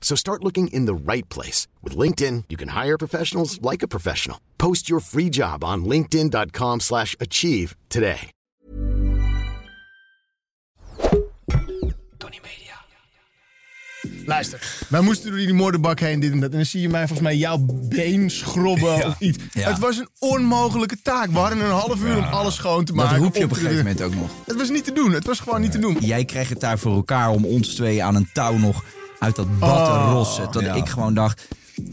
So start looking in the right place. With LinkedIn, you can hire professionals like a professional. Post your free job on linkedin.com slash achieve today. Luister, wij moesten door die moordenbak heen, dit en dat. En dan zie je mij volgens mij jouw been schrobben of iets. Ja. Het was een onmogelijke taak. We hadden een half uur om alles schoon te maken. Dat roep je op een gegeven moment ook nog. Het was niet te doen. Het was gewoon niet te doen. Jij kreeg het daar voor elkaar om ons twee aan een touw nog uit dat bad Oh, rossen. Dat ja. ik gewoon dacht,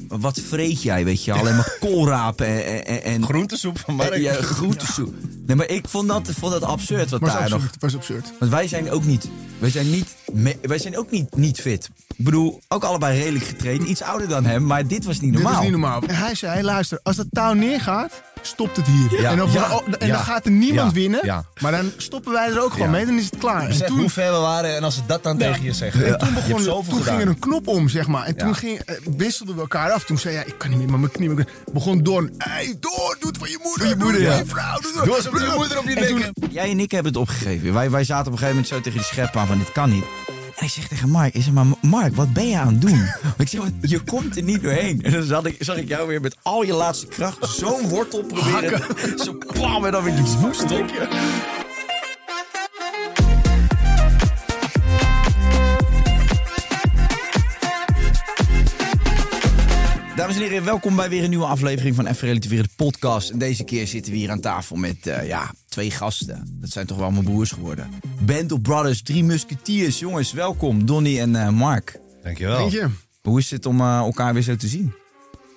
wat vreet jij, weet je? Alleen maar koolrapen en... en, en Groentesoep van Mark. en- Ja, groentesoep. Nee, maar ik vond dat, vond dat absurd wat Het was daar nog... absurd. Het was absurd. Want wij zijn ook niet, wij zijn niet, wij zijn ook niet, niet fit. Ik bedoel, ook allebei redelijk getraind. Iets ouder dan hem, maar dit was niet normaal. Dit was niet normaal. En hij zei, luister, als dat touw neergaat, stopt het hier. Ja. En, Ja. oh, en dan gaat er niemand Ja. winnen. Ja. Maar dan stoppen wij er ook gewoon Ja. mee. Dan is het klaar. En Besef toen, hoe ver we waren en als ze dat dan tegen je zeggen. en toen, Je begon, hebt zoveel toen ging er een knop om, zeg maar. En toen Ja. ging, eh, wisselden we elkaar af. Toen zei hij, ik kan niet meer, maar mijn knie... mijn- begon Don, hey, Door, doe het voor je moeder. Voor je moeder, doe ja. voor je vrouw. Doe, je moeder op je toen- nek Jij en ik hebben het opgegeven. Wij, wij zaten op een gegeven moment zo tegen die schep aan van dit kan niet. En ik zeg tegen Mark, ik zeg maar Mark, wat ben je aan het doen? ik zeg, "Want je komt er niet doorheen. En dan zag ik, zag ik jou weer met al je laatste kracht zo'n wortel proberen. Zo plam en dan weer die woest op Dames en heren, welkom bij weer een nieuwe aflevering van Even Relativeren de podcast. En deze keer zitten we hier aan tafel met eh, ja, twee gasten. Dat zijn toch wel mijn broers geworden. Band of Brothers, drie musketiers. Jongens, welkom. Donny en eh, Mark. Dankjewel. Weet je? Hoe is het om eh, elkaar weer zo te zien?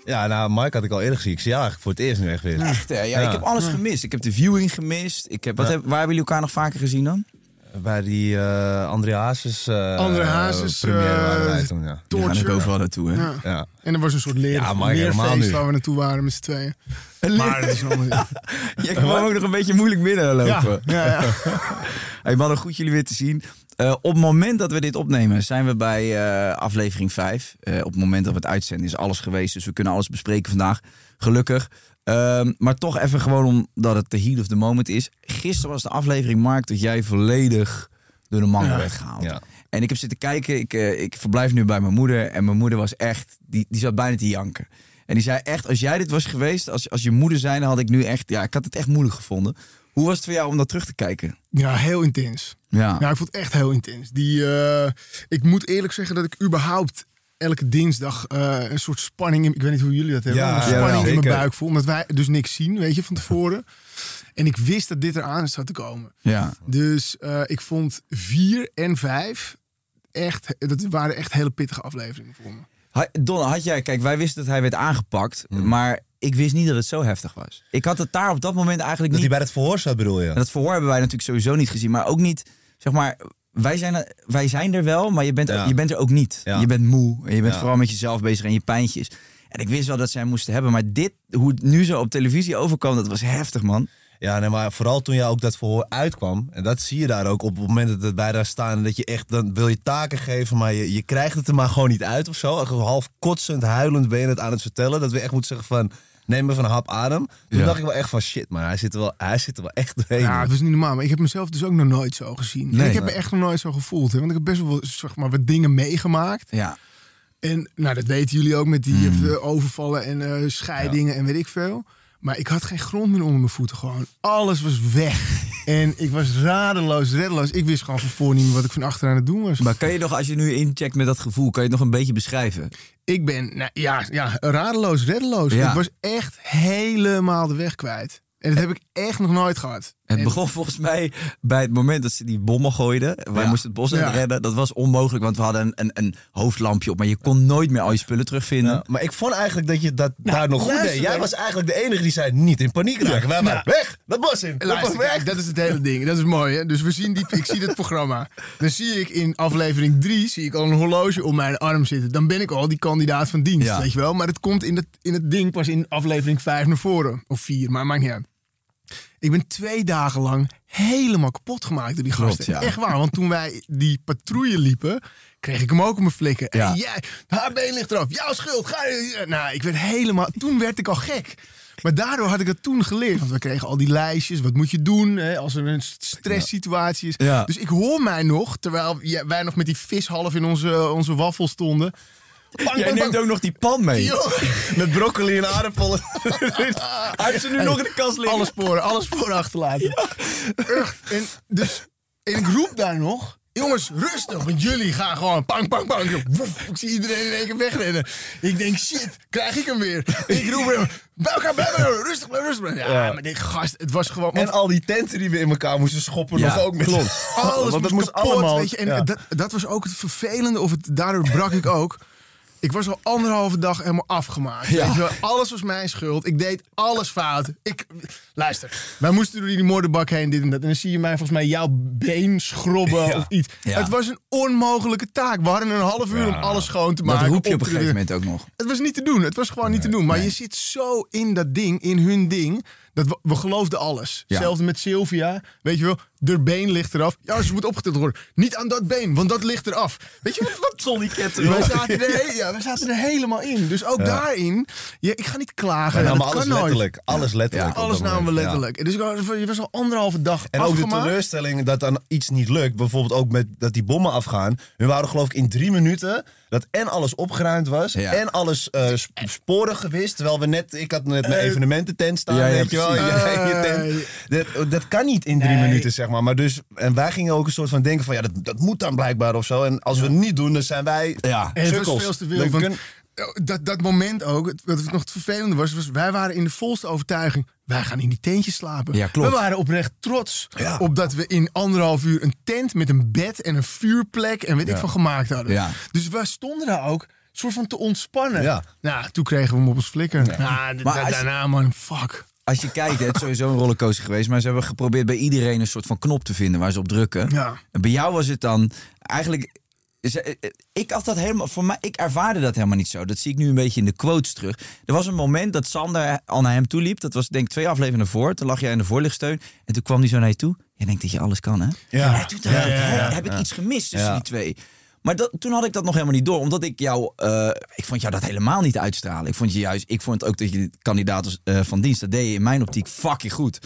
Ja, nou, Mike had ik al eerder gezien. Ik zie jou eigenlijk voor het eerst nu echt weer. Echt, hè? Ja, Ja. ik heb alles gemist. Ik heb de viewing gemist. Ik heb, wat Ja. heb, waar hebben jullie elkaar nog vaker gezien dan? Bij die eh André Hazes eh André Hazes, première waren wij toen, ja. Die gaan ook overal naartoe, hè? Ja. ja. En er was een soort leer, Ja, maar leerfeest waar we naartoe waren met z'n tweeën. Maar dat is ander... Je kwam ook nog een beetje moeilijk binnenlopen. Ja, ja, ja. Hey mannen, goed jullie weer te zien. Eh, op het moment dat we dit opnemen, zijn we bij eh, aflevering 5. Eh, op het moment dat we het uitzenden is alles geweest. Dus we kunnen alles bespreken vandaag. Gelukkig. Ehm, maar toch even gewoon omdat het de heat of the moment is. Gisteren was de aflevering, Mark, dat jij volledig door de mangel werd gehaald. Ja. En ik heb zitten kijken. Ik, eh, ik verblijf nu bij mijn moeder. En mijn moeder was echt, die, die zat bijna te janken. En die zei echt, als jij dit was geweest, als, als je moeder zijn, dan had ik nu echt, ja, ik had het echt moeilijk gevonden. Hoe was het voor jou om dat terug te kijken? ja, heel intens. Ja. Ja, ik vond het echt heel intens. Die, eh, ik moet eerlijk zeggen dat ik überhaupt elke dinsdag eh, een soort spanning in... Ik weet niet hoe jullie dat hebben. Ja, een spanning ja, in mijn buik voel. Omdat wij dus niks zien, weet je, van tevoren. En ik wist dat dit eraan zat te komen. Ja. Dus eh, ik vond vier en vijf echt... Dat waren echt hele pittige afleveringen voor me. Ha- Don, had jij, kijk, wij wisten dat hij werd aangepakt, maar ik wist niet dat het zo heftig was. Ik had het daar op dat moment eigenlijk Dat niet. hij bij het verhoor zat, bedoel je? En dat verhoor hebben wij natuurlijk sowieso niet gezien, maar ook niet, zeg maar, wij zijn, er- wij zijn er wel, maar je bent, Ja. je bent er ook niet. Ja. Je bent moe en je bent Ja. vooral met jezelf bezig en je pijntjes. En ik wist wel dat zij hem moesten hebben, maar dit, hoe het nu zo op televisie overkwam, dat was heftig, man. Ja, nee, maar vooral toen jou ook dat verhoor uitkwam. En dat zie je daar ook op het moment dat het bij daar staan. Dat je echt, dan wil je taken geven, maar je, je krijgt het er maar gewoon niet uit of zo. Half kotsend, huilend ben je het aan het vertellen. Dat we echt moeten zeggen van, neem even een hap adem. Toen Ja. dacht ik wel echt van, shit, maar hij zit er wel, hij zit er wel echt doorheen. Ja, het was niet normaal. Maar ik heb mezelf dus ook nog nooit zo gezien. En ik heb me echt nog nooit zo gevoeld. Hè? Want ik heb best wel zeg maar, wat dingen meegemaakt. Ja. En nou, dat weten jullie ook met die eh, overvallen en eh, scheidingen en weet ik veel. Maar ik had geen grond meer onder mijn voeten gewoon. Alles was weg. en ik was radeloos, reddeloos. Ik wist gewoon van voor niet meer wat ik van achter aan het doen was. Maar kan je nog, als je nu incheckt met dat gevoel, kan je het nog een beetje beschrijven? Ik ben, nou, ja, ja, radeloos, reddeloos. Ja. Ik was echt helemaal de weg kwijt. En dat heb ik echt nog nooit gehad. Het En- begon volgens mij bij het moment dat ze die bommen gooiden. Wij Ja. moesten het bos in Ja. redden. Dat was onmogelijk, want we hadden een, een, een hoofdlampje op. Maar je kon nooit meer al je spullen terugvinden. Ja, maar ik vond eigenlijk dat je dat daar nog goed deed. Jij was eigenlijk de enige die zei niet in paniek raken. Wij waren weg, dat bos in. Dat Luister, was weg. kijk, dat is het hele ding. Dat is mooi, hè? Dus we zien die, ik zie dit programma. Dan zie ik in aflevering 3 zie ik al een horloge om mijn arm zitten. Dan ben ik al die kandidaat van dienst, Ja. weet je wel. Maar het komt in het, in het ding pas in aflevering 5 naar voren. Of 4, maar maakt niet uit. Ik ben twee dagen lang helemaal kapot gemaakt door die Klopt, gasten. ja. Echt waar, want toen wij die patrouille liepen, kreeg ik hem ook op mijn flikken. Ja. En jij, haar been ligt eraf, jouw schuld. Ga je... Nou, ik werd helemaal... Toen werd ik al gek. Maar daardoor had ik het toen geleerd. Want we kregen al die lijstjes. Wat moet je doen hè, als er een stresssituatie is. Ja. Dus ik hoor mij nog, terwijl wij nog met die vis half in onze, onze waffel stonden. Bang, Jij bang, neemt bang. ook nog die pan mee. Yo. Met broccoli en aardappelen. Hij heeft ze nu nog in de kast liggen. Alle sporen, alle sporen achterlaten. Echt. En, dus, en ik roep daar nog. Jongens, rustig, want jullie gaan gewoon pang, pang, pang. Ik zie iedereen in één keer wegrennen. Ik denk, shit, krijg ik hem weer. Ik roep hem, bij elkaar, bij elkaar, rustig, blijf rustig. Ja, Ja. maar die gast, het was gewoon... En al die tenten die we in elkaar moesten schoppen Ja, nog ook met klopt. Alles Want dat moest moest kapot, allemaal. Weet je, en ja. dat, dat was ook het vervelende, of het, daardoor brak ik ook. Ik was al anderhalve dag helemaal afgemaakt. Ja. Wel. Alles was mijn schuld. Ik deed alles fout. Ik, luister, wij moesten door die moordenbak heen, dit en dat. En dan zie je mij volgens mij jouw been schrobben Ja. of iets. Ja. Het was een onmogelijke taak. We hadden een half uur om alles schoon te Dat maken. roep je op een gegeven moment ook nog. Het was niet te doen. Het was gewoon niet te doen. Maar je zit zo in dat ding, in hun ding. Dat we, we geloofden alles. Hetzelfde met Sylvia. Weet je wel, de been ligt eraf. Ja, ze moet opgetild worden. Niet aan dat been, want dat ligt eraf. Weet je wat? wat Zonniketten. wij zaten, er, ja, wij zaten er helemaal in. Dus ook daarin, ja, ik ga niet klagen. We Ja, namen dat alles kan nooit. letterlijk. Alles letterlijk. Ja, Alles namen we letterlijk. Dus je was al anderhalve dag En ook de afgemaakt. teleurstelling dat dan iets niet lukt. Bijvoorbeeld ook met dat die bommen afgaan. We waren geloof ik in drie minuten dat en alles opgeruimd was. En alles eh, sp- sporen gewist. Terwijl we net, ik had net mijn Eh, evenemententent staan. ja, ja, weet je wel. Jij je tent. Dat, dat kan niet in drie Nee. minuten, zeg maar. maar dus, en wij gingen ook een soort van denken van ja, dat, dat moet dan blijkbaar of zo. En als we het niet doen, dan zijn wij Ja. En het was veel te veel. Want kun- dat, dat moment ook, het- wat nog het vervelende was, was, wij waren in de volste overtuiging, wij gaan in die tentjes slapen. Ja, klopt. We waren oprecht trots Ja. op dat we in anderhalf uur een tent met een bed en een vuurplek en weet ik van gemaakt hadden. Ja. Dus we stonden daar ook soort van te ontspannen. Ja. Nou, toen kregen we hem op ons flikker. Ja. Maar als- daarna man, fuck. Als je kijkt, het is sowieso een rollercoaster geweest. Maar ze hebben geprobeerd bij iedereen een soort van knop te vinden waar ze op drukken. Ja. En bij jou was het dan eigenlijk. eh, Ik had dat helemaal. Voor mij, ik ervaarde dat helemaal niet zo. Dat zie ik nu een beetje in de quotes terug. Er was een moment dat Sander al naar hem toe liep. Dat was denk ik twee afleveringen voor. Toen lag jij in de voorlichtsteun. En toen kwam hij zo naar je toe. Je denkt dat je alles kan, hè? Ja. En toen dacht Ja, ik, ja, hè, ja, heb ik ja. iets gemist tussen Ja. die twee? Maar dat, toen had ik dat nog helemaal niet door. Omdat ik jou... eh, ik vond jou dat helemaal niet uitstralen. Ik vond je juist... Ik vond ook dat je kandidaat eh, van dienst... Dat deed je in mijn optiek fucking goed.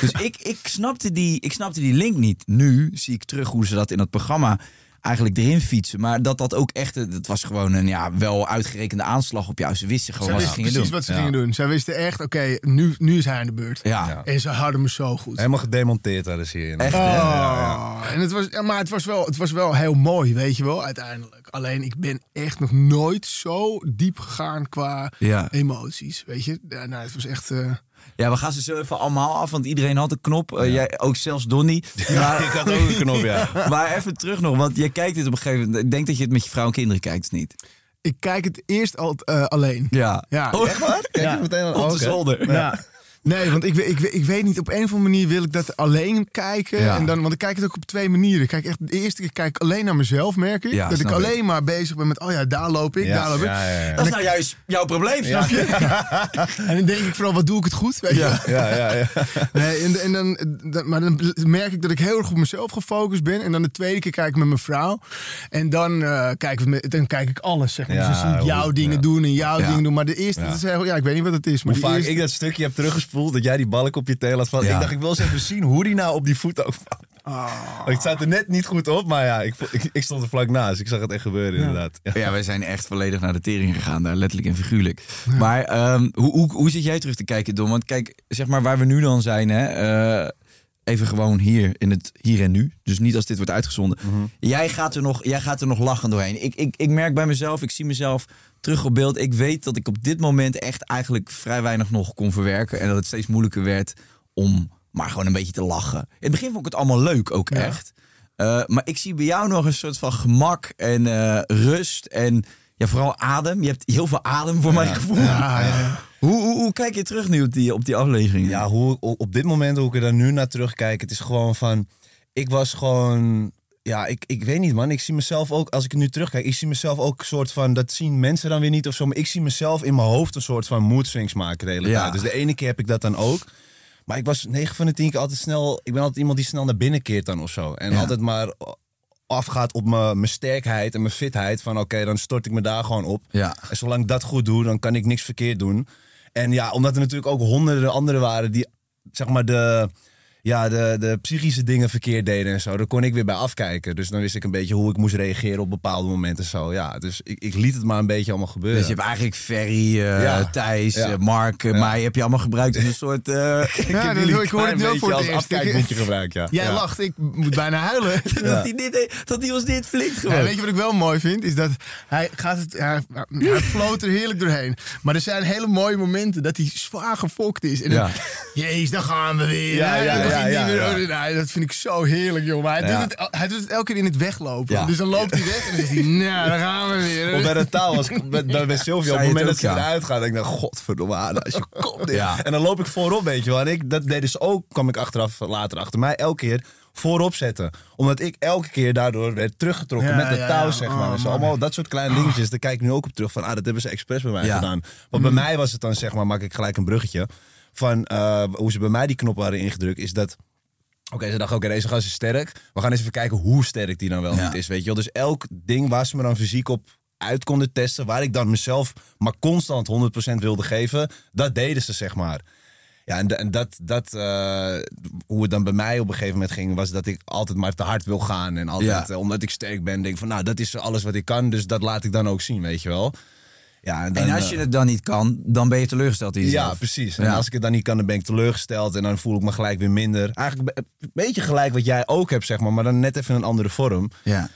Dus ik, ik, snapte die, ik snapte die link niet. Nu zie ik terug hoe ze dat in dat programma eigenlijk erin fietsen. Maar dat dat ook echt... Het was gewoon een ja, wel uitgerekende aanslag op jou. Ze wisten gewoon wat ze gingen precies doen. wat ze Ja. gingen doen. Zij wisten echt, oké, nu, nu is hij aan de beurt. Ja. En ze hadden me zo goed. Helemaal gedemonteerd hadden ze hier. Echt, Oh? En het was, ja, maar het was, wel, het was wel heel mooi, weet je wel, uiteindelijk. Alleen ik ben echt nog nooit zo diep gegaan qua Ja. emoties, weet je. Ja, nou, het was echt... eh, Ja, we gaan ze zo even allemaal af, want iedereen had een knop. Eh, jij, ook zelfs Donny. Maar, ik had ook een knop, ja. maar even terug nog, want jij kijkt dit op een gegeven moment. Ik denk dat je het met je vrouw en kinderen kijkt, is niet. ik kijk het eerst al eh, alleen. Ja. Ja. Oh, Echt waar? Kijk Ja. je meteen aan Op de Oké. zolder. Ja. Nee, want ik, ik, ik weet niet, op een of andere manier wil ik dat alleen kijken. Ja. En dan, want ik kijk het ook op twee manieren. Ik Kijk echt, de eerste keer kijk ik alleen naar mezelf, merk ik. Ja, dat ik alleen maar bezig ben met, oh ja, daar loop ik, Ja, daar loop ik. ja, ja, ja. Dat is nou juist jouw probleem, snap je? En dan denk ik vooral, wat doe ik het goed? Weet je? Ja. Ja, ja, ja. Nee, en, en dan, dan- maar dan merk ik dat ik heel erg op mezelf gefocust ben. En dan de tweede keer kijk ik met mijn vrouw. En dan, eh, kijk, ik dan kijk ik alles, zeg maar. Ja, dus dan zie ik jouw dingen ja. doen en jouw Ja. dingen doen. Maar de eerste, Ja. dat is heel- ja, ik weet niet wat het is. Maar Hoe vaak eerste- ik dat stukje heb teruggespoeld, dat jij die balk op je teel had van. Ja. Ik dacht, ik wil eens even zien hoe die nou op die voet ook valt. Ah. Ik zat er net niet goed op, maar ja, ik, ik, ik stond er vlak naast. Ik zag het echt gebeuren, inderdaad. Ja. Ja, wij zijn echt volledig naar de tering gegaan, daar letterlijk en figuurlijk. Maar ehm, hoe, hoe, hoe zit jij terug te kijken, Dom? Want kijk, zeg maar waar we nu dan zijn, hè, eh, even gewoon hier in het hier en nu. Dus niet als dit wordt uitgezonden. jij, gaat er nog, jij gaat er nog lachen doorheen. Ik, ik, ik merk bij mezelf, ik zie mezelf terug op beeld. Ik weet dat ik op dit moment echt eigenlijk vrij weinig nog kon verwerken. En dat het steeds moeilijker werd om maar gewoon een beetje te lachen. In het begin vond ik het allemaal leuk, ook echt. Eh, maar ik zie bij jou nog een soort van gemak en eh, rust en ja, vooral adem. Je hebt heel veel adem voor mijn gevoel. Ja, ja. Hoe, hoe, hoe kijk je terug nu op die, op die aflevering? Ja, hoe, op dit moment, hoe ik er dan nu naar terugkijk, het is gewoon van. Ik was gewoon. Ja, ik, ik weet niet, man. Ik zie mezelf ook, als ik nu terugkijk, ik zie mezelf ook een soort van. Dat zien mensen dan weer niet of zo. Maar ik zie mezelf in mijn hoofd een soort van mood swings maken de hele Ja. tijd. Dus de ene keer heb ik dat dan ook. Maar ik was 9 van de 10 keer altijd snel. Ik ben altijd iemand die snel naar binnen keert dan of zo. En Ja. altijd maar afgaat op mijn mijn sterkheid en mijn fitheid. Van oké, dan stort ik me daar gewoon op. Ja. En zolang ik dat goed doe, dan kan ik niks verkeerd doen. En ja, omdat er natuurlijk ook honderden anderen waren die, zeg maar, de, ja, de, de psychische dingen verkeerd deden en zo. Daar kon ik weer bij afkijken. Dus dan wist ik een beetje hoe ik moest reageren op bepaalde momenten. Zo, ja, dus ik, ik liet het maar een beetje allemaal gebeuren. Dus je hebt eigenlijk Ferry, Ja. Thijs, Ja. eh, Mark, eh, Ja. mij heb je allemaal gebruikt als een soort... eh, Ja, jullie ik hoor het nu voor het eerst. afkijkpuntje gebruikt, ja. Jij lacht, ik moet bijna huilen. dat, hij dit, dat hij ons dit flikt gewoon. Weet je wat ik wel mooi vind? Is dat hij gaat het, hij, hij floot er heerlijk doorheen. Maar er zijn hele mooie momenten dat hij zwaar gefokt is. En dan, jezus, dan gaan we weer. Ja, ja, ja, ja, weer- ja. Nee, dat vind ik zo heerlijk, joh. Maar hij, Ja. doet het, hij doet het elke keer in het weglopen. Ja. Dus dan loopt hij weg en dan is hij, nou, dan gaan we weer. Of bij de taal was ik bij, bij, bij Sylvia. Op het moment dat ze ja. eruit gaat, denk ik, nou, godverdomme, als je komt. En dan loop ik voorop, weet je wel. En ik, dat deden ze ook, kwam ik achteraf later achter mij, elke keer voorop zetten. Omdat ik elke keer daardoor werd teruggetrokken Ja, met de ja, touw, ja. zeg Oh, maar. Dus man. allemaal dat soort kleine dingetjes, daar kijk ik nu ook op terug. Van, ah, dat hebben ze expres bij mij Ja. gedaan. Want bij mij was het dan, zeg maar, maak ik gelijk een bruggetje. Van eh, hoe ze bij mij die knop hadden ingedrukt, is dat... Oké, ze dachten, oké, deze gast is sterk. We gaan eens even kijken hoe sterk die dan wel Ja. niet is, weet je wel. Dus elk ding waar ze me dan fysiek op uit konden testen... waar ik dan mezelf maar constant 100% wilde geven... dat deden ze, zeg maar. Ja, en, en dat, dat eh, hoe het dan bij mij op een gegeven moment ging... was dat ik altijd maar te hard wil gaan. En altijd, Ja. eh, omdat ik sterk ben, denk van... nou, dat is alles wat ik kan, dus dat laat ik dan ook zien, weet je wel. Ja, en, dan, en als eh, je het dan niet kan, dan ben je teleurgesteld in jezelf. ja, precies. En Ja. als ik het dan niet kan, dan ben ik teleurgesteld. En dan voel ik me gelijk weer minder. Eigenlijk een be- een beetje gelijk wat jij ook hebt, zeg maar. Maar dan net even in een andere vorm. Ja.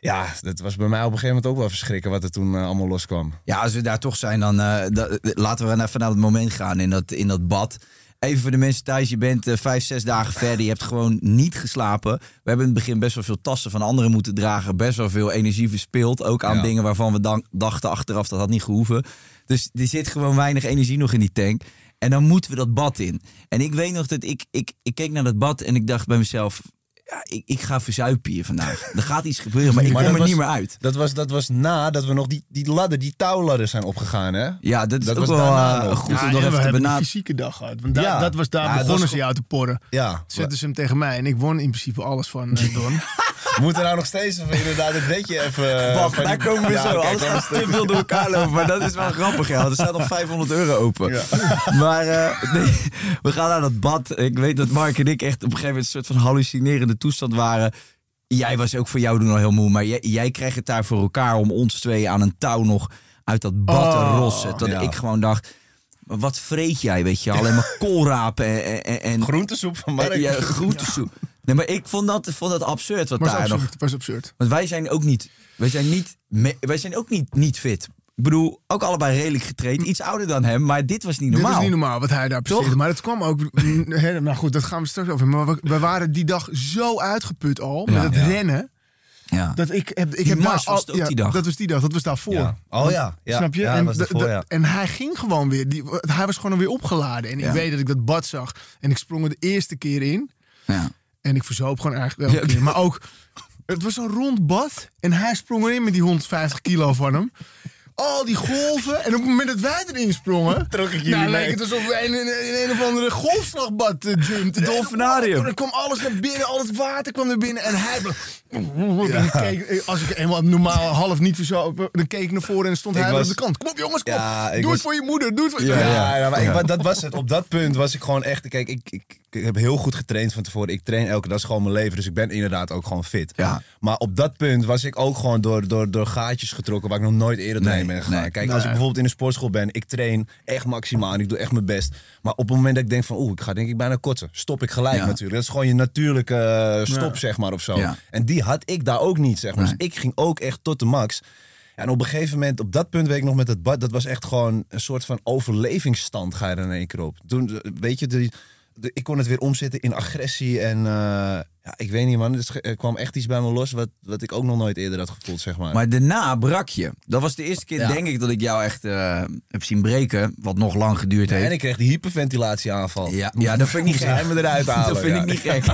Ja, dat was bij mij op een gegeven moment ook wel verschrikken wat er toen eh, allemaal loskwam. Ja, als we daar toch zijn, dan eh, laten we even naar het moment gaan in dat, in dat bad. Even voor de mensen thuis, je bent eh, vijf, zes dagen verder. Je hebt gewoon niet geslapen. We hebben in het begin best wel veel tassen van anderen moeten dragen. Best wel veel energie verspild. Ook aan Ja. dingen waarvan we dan, dachten achteraf dat had niet gehoeven. Dus er zit gewoon weinig energie nog in die tank. En dan moeten we dat bad in. En ik weet nog dat ik, ik, ik keek naar dat bad en ik dacht bij mezelf... Ja, ik, ik ga verzuipen hier vandaag. Er gaat iets gebeuren, maar ik Maar kom er dat niet meer uit. Dat was, dat was nadat we nog die, die ladder, die touwladder zijn opgegaan, hè? Ja, dat is Dat ook was wel eh, nog. goed Ja, om nog even te benadrukken. fysieke dag gehad. Want daar, Ja. dat was, daar Ja, dat begonnen was ze jou te porren. Ja. Zetten ze hem tegen mij en ik won in principe alles van eh, Don. We moeten nou nog steeds even inderdaad het wetje even... Wacht, van daar die- komen we Ja, zo. gaat te veel door elkaar lopen. Maar dat is wel grappig, ja. Er staat nog 500 euro open. Maar eh, nee, we gaan naar dat bad. Ik weet dat Mark en ik echt op een gegeven moment een soort van hallucinerende toestand waren. Jij was ook voor jou doen al heel moe. Maar jij, jij kreeg het daar voor elkaar om ons twee aan een touw nog uit dat bad te Oh, rossen. Dat ja. ik gewoon dacht, maar wat vreet jij, weet je? Alleen maar koolrapen en... en, en Groentesoep van Mark. Ja, groentesoep. Nee, maar ik vond dat, vond dat absurd wat was daar nog absurd. was absurd. want wij zijn ook niet, wij zijn niet, wij zijn ook niet, niet fit. Ik bedoel, ook allebei redelijk getraind. Iets ouder dan hem, maar dit was niet normaal. Dit is niet normaal wat hij daar presteerde. Maar het kwam ook... hè, nou goed, dat gaan we straks over. Maar we, we waren die dag zo uitgeput al. Met het Ja. rennen. Ja. Dat ik heb, ik Die heb daar mars was al- ook ja, die dag. Dat was die dag. Dat was daarvoor. Ja. Oh ja. ja. Snap je? Ja, en, dat was daarvoor, en hij ging gewoon weer. Die, hij was gewoon weer opgeladen. En ik weet dat ik dat bad zag. En ik sprong er de eerste keer in. ja. En ik verzoop gewoon eigenlijk Ja. keer. Maar ook, het was een rond bad. En hij sprong erin met die 150 kilo van hem. Al die golven. En op het moment dat wij erin sprongen... Trok ik jullie nou, mee. leek het alsof we in, in, in een of andere golfslagbad uh, jumpten. Dolfinarium. Dan kwam alles naar binnen. Al het water kwam naar binnen. En hij... keek, als ik helemaal normaal half niet verzopen... Dan keek ik naar voren en dan stond Ik hij was- aan de kant. Kom op jongens, kom. Ja, doe was- het voor je moeder. Doe het voor je... Ja, Ja. ja, maar ik, wat- dat was het. Op dat punt was ik gewoon echt... Kijk, ik, ik, ik heb heel goed getraind van tevoren. Ik train elke dag, dat is gewoon mijn leven. Dus ik ben inderdaad ook gewoon fit. Ja. Maar op dat punt was ik ook gewoon door, door, door gaatjes getrokken... waar ik nog nooit eerder Nee, ben gegaan. nee. Kijk, als ik bijvoorbeeld in een sportschool ben... ik train echt maximaal en ik doe echt mijn best. Maar op het moment dat ik denk van... oeh, ik ga denk ik bijna kotsen. Stop ik gelijk natuurlijk. Dat is gewoon je natuurlijke eh, stop, zeg maar, of zo. En die had ik daar ook niet, zeg maar. Nee. Dus ik ging ook echt tot de max... Ja, en op een gegeven moment, op dat punt weet ik nog met het bad, dat was echt gewoon een soort van overlevingsstand ga je er in één keer op. Toen, eh, weet je, die, de- ik kon het weer omzetten in agressie. En eh, ja, ik weet niet man, er kwam echt iets bij me los wat, wat ik ook nog nooit eerder had gevoeld, zeg maar. Maar daarna brak je. Dat was de eerste keer, Ja. denk ik, dat ik jou echt eh, heb zien breken. Wat nog lang geduurd heeft. en ik kreeg die hyperventilatieaanval. Ja, ja, dat vind ik niet me eruit halen. Dat vind ik niet gek.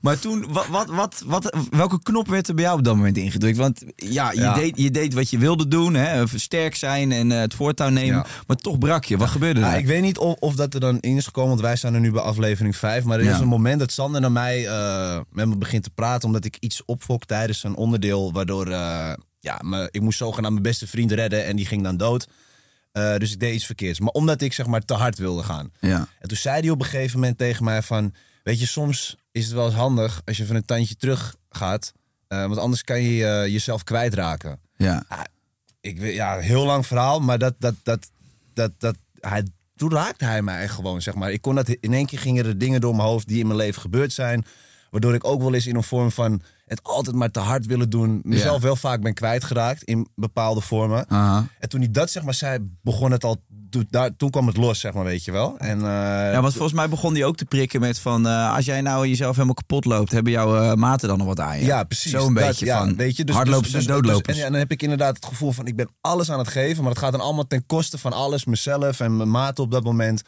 Maar toen, wat, wat, wat, wat, welke knop werd er bij jou op dat moment ingedrukt? Want ja, je, Ja. Deed, je deed wat je wilde doen, hè? sterk zijn en eh, het voortouw nemen. Ja. Maar toch brak je. Wat gebeurde er? Ja, ik weet niet of, of dat er dan in is gekomen, want wij staan er nu bij aflevering 5. Maar er is een moment dat Sander naar mij eh, met me begint te praten, omdat ik iets opfok tijdens een onderdeel, waardoor eh, ja, me, ik moest zogenaamd mijn beste vriend redden en die ging dan dood. Dus ik deed iets verkeerds. Maar omdat ik zeg maar te hard wilde gaan. Ja. En toen zei hij op een gegeven moment tegen mij van... Weet je, soms is het wel eens handig als je van een tandje terug gaat. eh, want anders kan je eh, jezelf kwijtraken. Ja. Ik weet, ja, heel lang verhaal, maar dat, dat, dat, dat, dat, hij, toen raakte hij mij gewoon, zeg maar. Ik kon dat, in één keer gingen er dingen door mijn hoofd die in mijn leven gebeurd zijn. Waardoor ik ook wel eens in een vorm van het altijd maar te hard willen doen. Mezelf wel vaak ben kwijtgeraakt in bepaalde vormen. Aha. En toen hij dat zeg maar zei, begon het al, toen, daar, toen kwam het los, zeg maar, weet je wel. En, eh, Ja, want volgens mij begon die ook te prikken met van... eh, als jij nou jezelf helemaal kapot loopt, hebben jouw eh, maten dan nog wat aan je? Ja, precies. Zo een Dat, beetje ja, van weet je, dus, hardlopers dus, en dus- doodlopers. dus- en, ja, dan heb ik inderdaad het gevoel van ik ben alles aan het geven, maar het gaat dan allemaal ten koste van alles, mezelf en mijn maten op dat moment.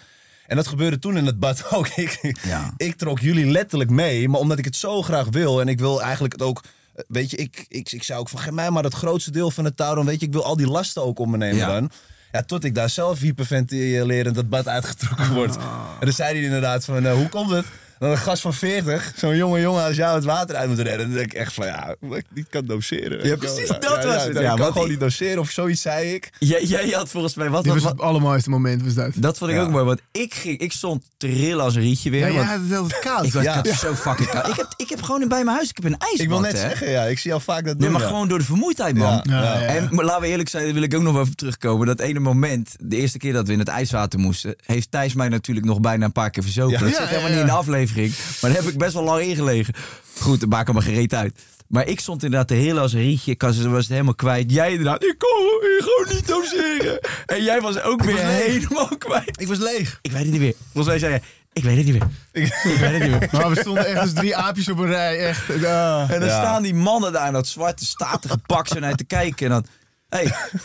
En dat gebeurde toen in het bad ook. Ik, Ja. ik trok jullie letterlijk mee, maar omdat ik het zo graag wil en ik wil eigenlijk het ook. Weet je, ik, ik, ik zou ook van geef mij maar het grootste deel van het touw. Dan weet je, ik wil al die lasten ook op me nemen Ja. dan. Ja, tot ik daar zelf hyperventilerend dat bad uitgetrokken word. En dan zei hij inderdaad van, eh, hoe komt het? Dan een gast van 40, zo'n jonge jongen als jou het water uit moet redden. Dan denk ik echt van, ja, dat ik niet kan doseren. Ja, precies, dat was het. Ja, Ja, ik kan gewoon niet doseren of zoiets, zei ik. Jij, jij had volgens mij... Wat, Dit wat, was wat- het allermooiste moment, was dat. dat vond ik Ja. ook mooi, want ik, ging, ik stond te rillen als een rietje weer. Ja, had het heel koud. ik was Ja. zo fucking koud. Ik heb, ik heb gewoon bij mijn huis, ik heb een ijsbad, Ik wil net hè. zeggen, ja, ik zie jou vaak dat. Nee, maar ja. gewoon door de vermoeidheid, man. Ja, ja, Ja, ja. En maar laten we eerlijk zijn, daar wil ik ook nog wel even terugkomen. Dat ene moment, de eerste keer dat we in het ijswater moesten, heeft Thijs mij natuurlijk nog bijna een paar keer verzopen. Ja. Dat Ja, zit helemaal ja, niet in de ja. Aflevering. Maar daar heb ik best wel lang in gelegen. Goed, dat maakt me gereed uit. Maar ik stond inderdaad de hele als rietje. Ik was, het helemaal kwijt. Jij inderdaad, ik kon ik gewoon niet doseren. En jij was ook weer was helemaal kwijt. Ik was leeg. Ik weet het niet meer. Volgens mij zei jij, ik weet het niet meer. Ik weet het niet meer. Maar we stonden echt als drie aapjes op een rij. Echt. En dan Ja. staan die mannen daar in dat zwarte statige pak zo naar te kijken. En dan, hey,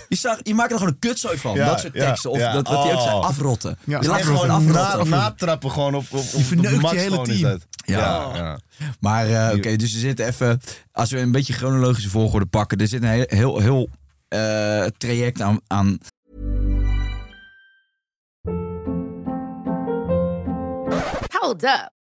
je, zag, je maakt er gewoon een kutzooi van. Ja, dat soort ja, teksten. Of ja. dat, wat hij ook zei, Oh. afrotten. Ja, je laat afrotten. gewoon afrotten. na, natrappen gewoon op, op, op Je verneukt op de max je hele team. Ja. Ja, ja. Maar eh, oké, dus we zitten even... Als we een beetje chronologische volgorde pakken. Er zit een heel, heel, heel eh, traject aan, aan Hold up.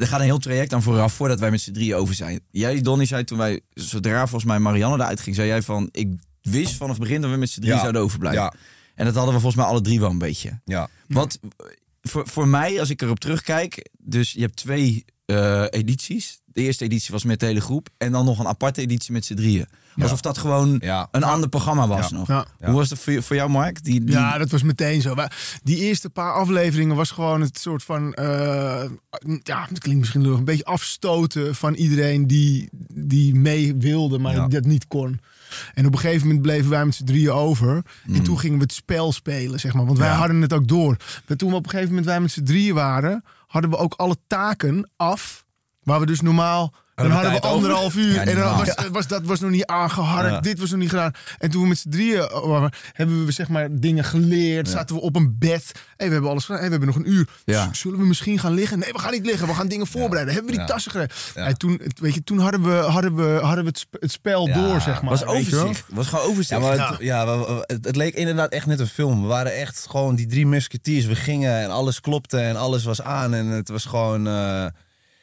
er gaat een heel traject aan vooraf voordat wij met z'n drieën over zijn. Jij, Donnie, zei toen wij, zodra volgens mij Marianne eruit ging, zei jij van, ik wist vanaf het begin dat we met z'n drieën Ja. zouden overblijven. Ja. En dat hadden we volgens mij alle drie wel een beetje. Ja. Want voor, voor mij, als ik erop terugkijk, dus je hebt twee eh, edities. De eerste editie was met de hele groep en dan nog een aparte editie met z'n drieën. Alsof dat gewoon Ja. een ander programma was Ja. nog. Ja. Hoe was dat voor, jou, Mark? Die, die... Ja, dat was meteen zo. Maar Die eerste paar afleveringen was gewoon het soort van... eh, ja, het klinkt misschien lullig, een beetje afstoten van iedereen die, die mee wilde, maar Ja. dat niet kon. En op een gegeven moment bleven wij met z'n drieën over. En toen gingen we het spel spelen, zeg maar. Want wij Ja. hadden het ook door. Dat toen we op een gegeven moment wij met z'n drieën waren... hadden we ook alle taken af... waar we dus normaal... Dan hadden we over? anderhalf uur. Ja, en dan was, was, dat was nog niet aangeharkt. Ja. Dit was nog niet gedaan. En toen we met z'n drieën eh, waren, hebben we zeg maar dingen geleerd. Zaten we op een bed. Hey, we hebben alles gedaan. Hey, we hebben nog een uur. Zullen we misschien gaan liggen? Nee, we gaan niet liggen. We gaan dingen voorbereiden. Hebben we die tassen? Ja. Hey, toen, weet je, toen hadden we, hadden we, hadden we het, sp- het spel door, zeg maar. was overzicht. Was gewoon overzicht. Ja, maar het, ja. het leek inderdaad echt net een film. We waren echt gewoon die drie musketeers. We gingen en alles klopte en alles was aan. En het was gewoon... eh,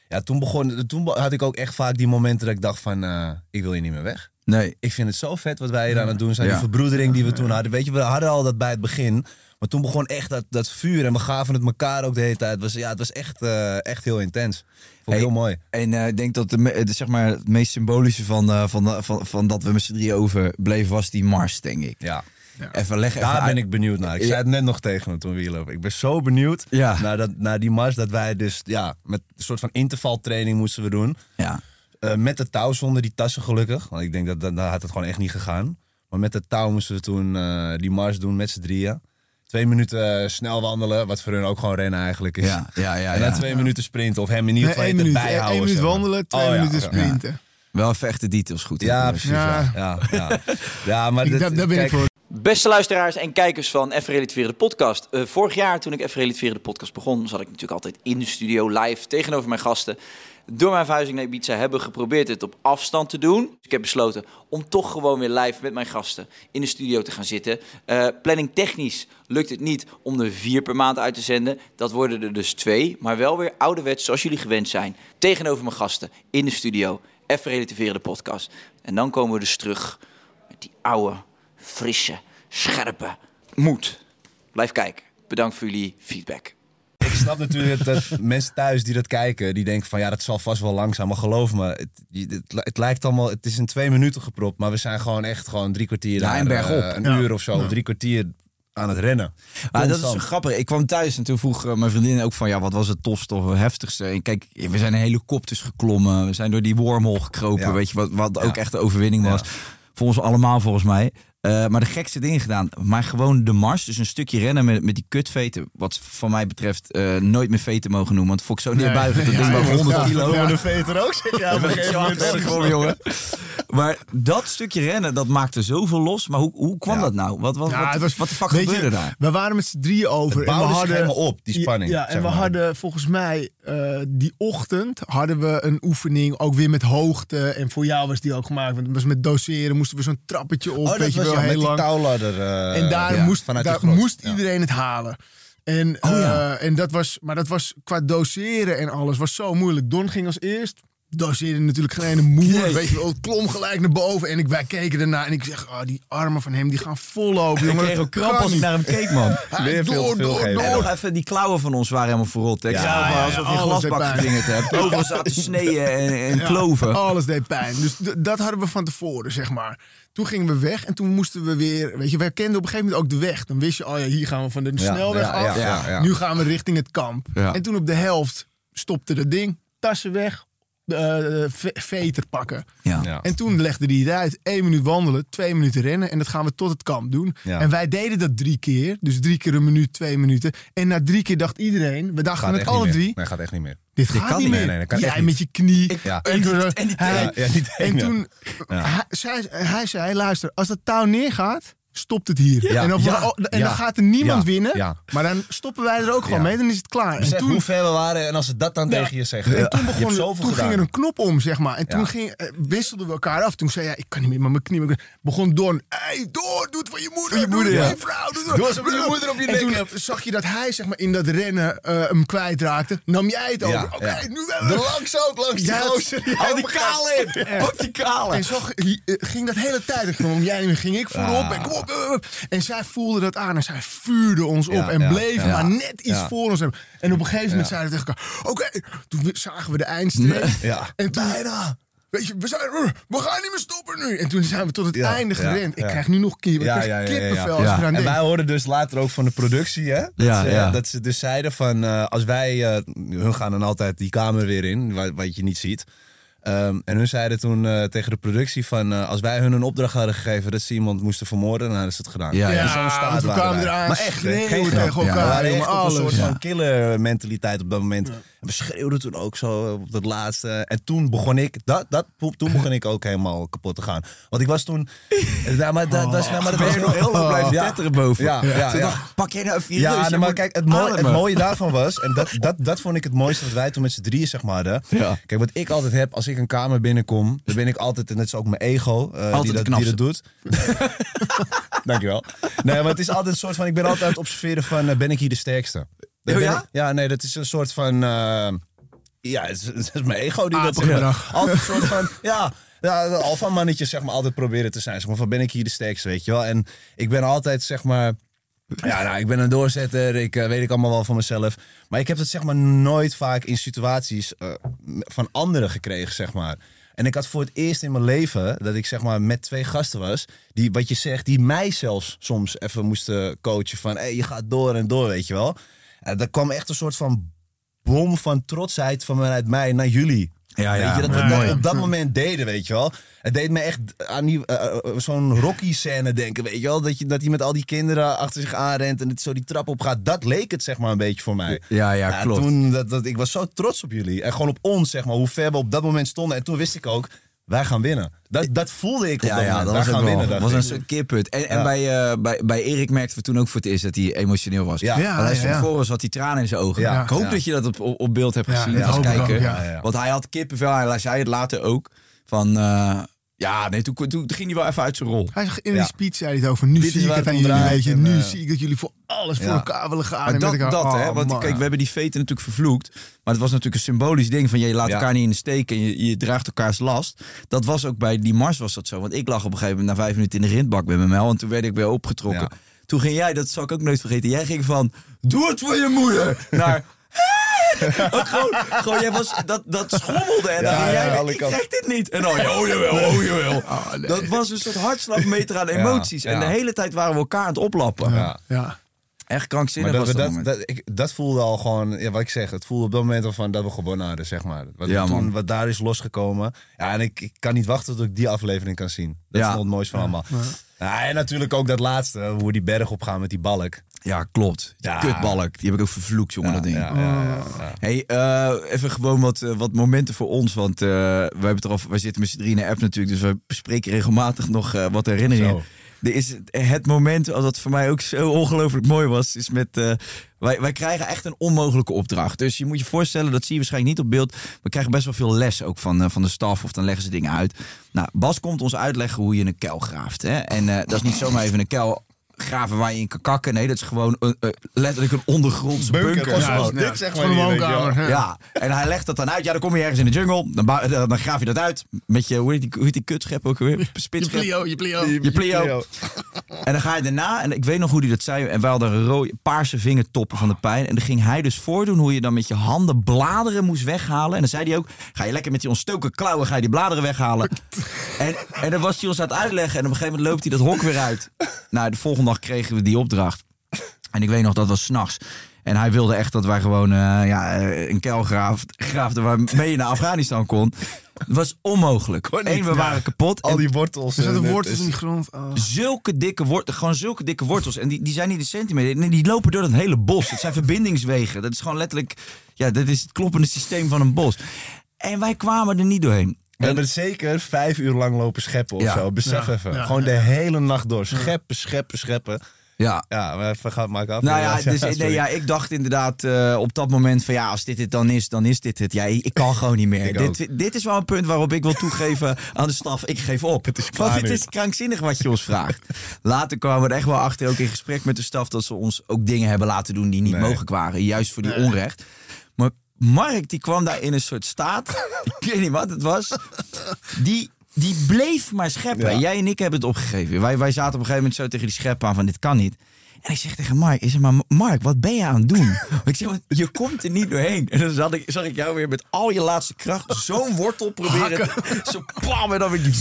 ja, toen, begon, toen had ik ook echt vaak die momenten dat ik dacht van... eh, ik wil hier niet meer weg. Nee. Ik vind het zo vet wat wij hier aan het doen zijn. Ja. Die verbroedering die we toen hadden. Weet je, we hadden al dat bij het begin. Maar toen begon echt dat, dat vuur. En we gaven het elkaar ook de hele tijd. Het was, ja, het was echt, eh, echt heel intens. Vond ik Hey, heel mooi. En eh, ik denk dat de, zeg maar, het meest symbolische van, eh, van, van, van dat we met z'n drieën overbleven was die mars, denk ik. Ja. Even leggen. Daar even ben ik benieuwd naar. Ik Ja. zei het net nog tegen hem toen we hier lopen. Ik ben zo benieuwd Ja. naar, dat, naar die mars. Dat wij dus ja, met een soort van intervaltraining moesten we doen. Ja. Eh, met de touw zonder die tassen gelukkig. Want ik denk dat, dat daar had het gewoon echt niet gegaan. Maar met de touw moesten we toen eh, die mars doen met z'n drieën. Twee minuten eh, snel wandelen, wat voor hun ook gewoon rennen eigenlijk is. Ja, ja, ja, en dan ja. twee minuten sprinten of hem in ieder Nee, geval minuut, bijhouden. één minuut zeg maar. wandelen, twee Oh, ja, minuten sprinten. Wel even echt de details goed. Ja, precies. Ja. Ja, ja, maar daar ben kijk, ik voor. Beste luisteraars en kijkers van Relativeren de podcast. Eh, vorig jaar toen ik Even Relativeren de podcast begon, zat ik natuurlijk altijd in de studio live tegenover mijn gasten. Door mijn verhuizing naar Ibiza hebben geprobeerd het op afstand te doen. Dus ik heb besloten om toch gewoon weer live met mijn gasten in de studio te gaan zitten. Eh, planning technisch lukt het niet om er vier per maand uit te zenden. Dat worden er dus twee, maar wel weer ouderwets zoals jullie gewend zijn. Tegenover mijn gasten in de studio. Even Relativeren de podcast. En dan komen we dus terug met die oude, frisse, scherpe moed. Blijf kijken. Bedankt voor jullie feedback. Ik snap natuurlijk dat mensen thuis die dat kijken, die denken van ja, dat zal vast wel langzaam. Maar geloof me, het, het, li- het lijkt allemaal, het is in twee minuten gepropt. Maar we zijn gewoon echt gewoon drie kwartier Ja, daar, eh, een Ja. uur of zo, drie kwartier aan het rennen. Maar dat is grappig. Ik kwam thuis en toen vroeg eh, mijn vriendin ook van... ja, wat was het tofste of heftigste? En kijk, we zijn in helikopters geklommen. We zijn door die wormhole gekropen. Ja. Weet je, wat, wat ook echt de overwinning was. Ja. Ons allemaal, volgens mij. Eh, maar de gekste dingen gedaan. Maar gewoon de mars. Dus een stukje rennen met, met die kutveten. Wat van mij betreft eh, nooit meer veten mogen noemen. Want vond ik zo neerbuigend. Dat Ja, ding ja, woog 100 ja. kilo. Ja. de veter ook, zeg ja. Gekomen, jongen. Maar dat stukje rennen, dat maakte zoveel los. Maar hoe, hoe kwam Ja. dat nou? Wat, wat, Ja, wat, het was- wat de fuck je, gebeurde daar? We waren met z'n drieën over. Het en we hadden, helemaal op, die spanning, Ja, en we maar. hadden volgens mij eh, die ochtend hadden we een oefening ook weer met hoogte. En voor jou was die ook gemaakt. Want het was met doseren, moesten we zo'n trappetje op. Oh, dat weet je wel, ja, heel lang. touwladder. eh, En daar ja, moest, daar moest Ja. iedereen het halen. En, Oh eh, en dat was, maar dat was qua doseren en alles was zo moeilijk. Don ging als eerst. Doseerde natuurlijk geen ene moer. Nee. Weet je wel, het klom gelijk naar boven. En ik, wij keken ernaar en ik zeg, oh, die armen van hem die gaan vol lopen. Ik jongen. kreeg ook kramp als ik naar hem keek, man. Hij Weer veel door, door, door. even, die klauwen van ons waren helemaal verrot. Ik Ja, zag wel ja, alsof je een glasbak hebt. Overal zaten sneeën en, en kloven. Alles deed pijn. Dus dat hadden we van tevoren, zeg maar. Toen gingen we weg en toen moesten we weer... Weet je, wij kenden op een gegeven moment ook de weg. Dan wist je, oh ja, hier gaan we van de Ja, snelweg ja, af. ja, ja, ja. Nu gaan we richting het kamp. Ja. En toen op de helft stopte dat ding. Tassen weg, eh, ve- veter pakken. Ja. Ja. En toen legde hij het uit. Eén minuut wandelen, twee minuten rennen. En dat gaan we tot het kamp doen. Ja. En wij deden dat drie keer. Dus drie keer een minuut, twee minuten. En na drie keer dacht iedereen... We dachten echt alle drie... Nee, gaat echt niet meer. Dit gaat kan niet meer. Nee, nee, dat kan Jij met je knie. Ja. En, toen- en hij- en één, hij, zei, hij zei, luister, als dat touw neergaat, stopt het hier. Ja. En, dan, Ja. oh, en dan gaat er niemand Ja. winnen. Ja. Maar dan stoppen wij er ook gewoon Ja. mee, dan is het klaar. En toen, hoe ver we waren en als ze dat dan Ja. tegen je zeggen. en toen, je begon, hebt zoveel toen gedaan. ging er een knop om, zeg maar. En toen Ja. ging, eh, wisselden we elkaar af. Toen zei hij, ik kan niet meer met mijn knie. maar ik- Begon Don, hey, door, doe het voor je moeder. je moeder, doe het ja. voor je vrouw. Doe, het- je moeder op je en nek toen hebt. zag je dat hij zeg maar, in dat rennen eh, hem kwijtraakte. Nam jij het over. Oké, ja. nu De langs ook, langs die gozer. die Hou die open kaal in! Pak die kaal in! En zo eh, ging dat hele tijd. Ging jij ging ik voorop. En, kom op, en zij voelde dat aan en zij vuurde ons op. En ja. maar net iets voor ons hebben. En op een gegeven moment zeiden we tegen elkaar... Oké, toen zagen we de eindstreep. Ja. En toen, Bijna. Weet je, we, zijn, we gaan niet meer stoppen nu. En toen zijn we tot het Ja, einde ja, gerend. Ik krijg nu nog kiep, krijg kippenvel als ik En denk. wij hoorden dus later ook van de productie, hè? Dat, Ja, ze, dat ze dus zeiden van, eh, als wij, eh, hun gaan dan altijd die kamer weer in, wa- wat je niet ziet. Ehm, en hun zeiden toen eh, tegen de productie van, eh, als wij hun een opdracht hadden gegeven dat ze iemand moesten vermoorden, dan hadden ze het gedaan. Ja, ja. Zo'n staat want we waren kwamen wij. eraan, Maar echt, schreeuwen geen grap. tegen elkaar, We waren jongen, echt op een soort Ja. van killer mentaliteit op dat moment. En we schreeuwden toen ook zo op dat laatste. En toen begon ik, dat, dat, toen begon ik ook helemaal kapot te gaan. Want ik was toen, ja, maar dat, dat, is- ja, maar dat Ben was je nog heel lang blijven Ja. tetteren boven? Ja, ja, Toen ja. dacht ik, pak jij nou even je Ja, nee, maar kijk, het, mooie- het ademen. mooie daarvan was, en dat, dat, dat vond ik het mooiste wat wij toen met z'n drieën zeg maar hadden. Ja. Kijk, wat ik altijd heb, als ik een kamer binnenkom, dan ben ik altijd, en dat is ook mijn ego, Altijd die, dat, die dat doet. Dankjewel. Nee, maar het is altijd een soort van, ik ben altijd aan het observeren van, eh, ben ik hier de sterkste? Oh, ja? ik- ja, nee, dat is een soort van, eh, ja, het is, het is mijn ego die dat Apengedrag. Altijd een soort van, ja, Ja, de alfamannetje zeg maar altijd proberen te zijn. Zeg maar, van ben ik hier de sterkste, weet je wel. En ik ben altijd zeg maar... Ja, nou, ik ben een doorzetter. Ik eh, weet ik allemaal wel van mezelf. Maar ik heb het zeg maar nooit vaak in situaties eh, van anderen gekregen, zeg maar. En ik had voor het eerst in mijn leven dat ik zeg maar met twee gasten was. Die, wat je zegt, die mij zelfs soms even moesten coachen. Van, hé, je gaat door en door, weet je wel. En er kwam echt een soort van bom van trotsheid vanuit mij naar jullie. Ja, ja, weet je, dat we dat op dat moment deden, weet je wel. Het deed me echt aan die, eh, eh, zo'n Rocky-scène denken, weet je wel. Dat, je, dat hij met al die kinderen achter zich aanrent en het zo die trap op gaat. Dat leek het, zeg maar, een beetje voor mij. Ja, ja, klopt. Toen, dat, dat, ik was zo trots op jullie. En gewoon op ons, zeg maar, hoe ver we op dat moment stonden. En toen wist ik ook, wij gaan winnen. Dat, dat voelde ik op Ja, dat ja, moment. dat wij gaan winnen. dat was een soort keerpunt. En, en bij, eh, bij, bij Erik merkten we toen ook voor het eerst dat hij emotioneel was. Ja. Ja, hij stond ja. voor ons, had hij tranen in zijn ogen. Ja. Ik hoop Ja. dat je dat op, op, op beeld hebt Ja, gezien ja, als kijker. ook, ja. Ja, ja. Want hij had kippenvel, hij zei het later ook. Van, eh, ja, nee, toen, toen ging hij wel even uit zijn rol. Hij in Ja. die speech zei hij het over. Nu Dit zie ik het aan jullie. Weet je, nu eh, zie ik dat jullie voor alles voor Ja. elkaar willen gaan. Maar en dat, elkaar- dat hè, oh, want man. kijk, we hebben die veten natuurlijk vervloekt. Maar het was natuurlijk een symbolisch ding van je laat Ja. elkaar niet in de steek en je, je draagt elkaars last. Dat was ook bij die mars was dat zo. Want ik lag op een gegeven moment na vijf minuten in de rindbak met mijn mel en toen werd ik weer opgetrokken. Toen ging jij, dat zal ik ook nooit vergeten, jij ging van doe het voor je moeder naar... Ook gewoon, gewoon, jij was, dat, dat schommelde en dan Ja, ging jij, ja, alle ik krijg dit niet. En dan, oh jawel, oh jawel. Oh, nee. Dat was een soort hartslagmeter aan emoties. En ja. de hele tijd waren we elkaar aan het oplappen. Ja. Ja. Echt krankzinnig Maar dat, was dat, dat, dat, ik, dat voelde al gewoon, ja, wat ik zeg, het voelde op dat moment al van dat we gewonnen hadden, zeg maar. Wat, Ja, toen, wat daar is losgekomen. Ja, en ik, ik kan niet wachten tot ik die aflevering kan zien. Dat Ja. is nog het mooiste van allemaal. Ja, en natuurlijk ook dat laatste, hoe we die berg opgaan met die balk. Ja, klopt. Die Ja. kutbalk, die heb ik ook vervloekt, jongen, dat ding. Ja, ja, ja, ja. Hey, eh, even gewoon wat, eh, wat momenten voor ons. Want eh, we hebben het eraf, wij zitten met z'n drieën in de app natuurlijk. Dus we bespreken regelmatig nog eh, wat herinneringen. Zo. Er is het, het moment, als dat voor mij ook zo ongelooflijk mooi was, is met. wij, wij krijgen echt een onmogelijke opdracht. Dus je moet je voorstellen, dat zie je waarschijnlijk niet op beeld. We krijgen best wel veel les ook van, van de staf. Of dan leggen ze dingen uit. Nou, Bas komt ons uitleggen hoe je een kuil graaft. Hè? En eh, dat is niet zomaar even een kuil graven waar je in kan kakken. Nee, dat is gewoon een, eh, letterlijk een ondergrondse bunker. Bunker, Ja, zo ja, dik, zeg maar gewoon woonkamer. Ja, en hij legt dat dan uit. Ja, dan kom je ergens in de jungle. Dan, dan, dan graaf je dat uit. Met je, hoe heet die, hoe heet die kutschep ook weer? Je plio, je plio. Je plio. En dan ga je daarna, en ik weet nog hoe hij dat zei. En wij hadden een rode, paarse vingertoppen van de pijn. En dan ging hij dus voordoen hoe je dan met je handen bladeren moest weghalen. En dan zei hij ook: Ga je lekker met die ontstoken klauwen, ga je die bladeren weghalen. En, en dan was hij ons aan het uitleggen. En op een gegeven moment loopt hij dat hok weer uit. Nou, de volgende dag kregen we die opdracht. En ik weet nog, dat was s'nachts. En hij wilde echt dat wij gewoon eh, ja, eh, een kuil graaf- graafden waarmee je naar Afghanistan kon. Het was onmogelijk. Eén, we ja. waren kapot. Al die wortels. Er wortels is- in die grond. Oh. zulke dikke wortels, gewoon zulke dikke wortels. En die, die zijn niet een centimeter. Nee, die lopen door dat hele bos. Het zijn verbindingswegen. Dat is gewoon letterlijk, ja, dat is het kloppende systeem van een bos. En wij kwamen er niet doorheen. We hebben zeker vijf uur lang lopen scheppen of Ja. zo. Besef Ja, even. ja, Gewoon ja. de hele nacht door. Scheppen, scheppen, scheppen. Ja. Ja, maar even gaat maken af. Nou ja, dus, nee, ja, ik dacht inderdaad eh, op dat moment van ja, als dit het dan is, dan is dit het. Ja, ik kan gewoon niet meer. Dit, dit is wel een punt waarop ik wil toegeven aan de staf. Ik geef op. Het is klaar Want het is krankzinnig wat je ons vraagt. Later kwamen we er echt wel achter, ook in gesprek met de staf, dat ze ons ook dingen hebben laten doen die niet Nee. mogelijk waren. Juist voor die onrecht. Maar Mark, die kwam daar in een soort staat. ik weet niet wat het was. Die, die bleef maar scheppen. Ja. Jij en ik hebben het opgegeven. Wij, wij zaten op een gegeven moment zo tegen die schep aan van dit kan niet. En ik zeg tegen Mark, ik zeg maar, Mark, wat ben je aan het doen? ik zeg, je komt er niet doorheen. En dan zag ik, zag ik jou weer met al je laatste kracht zo'n wortel proberen. Zo pam, en dan weer die.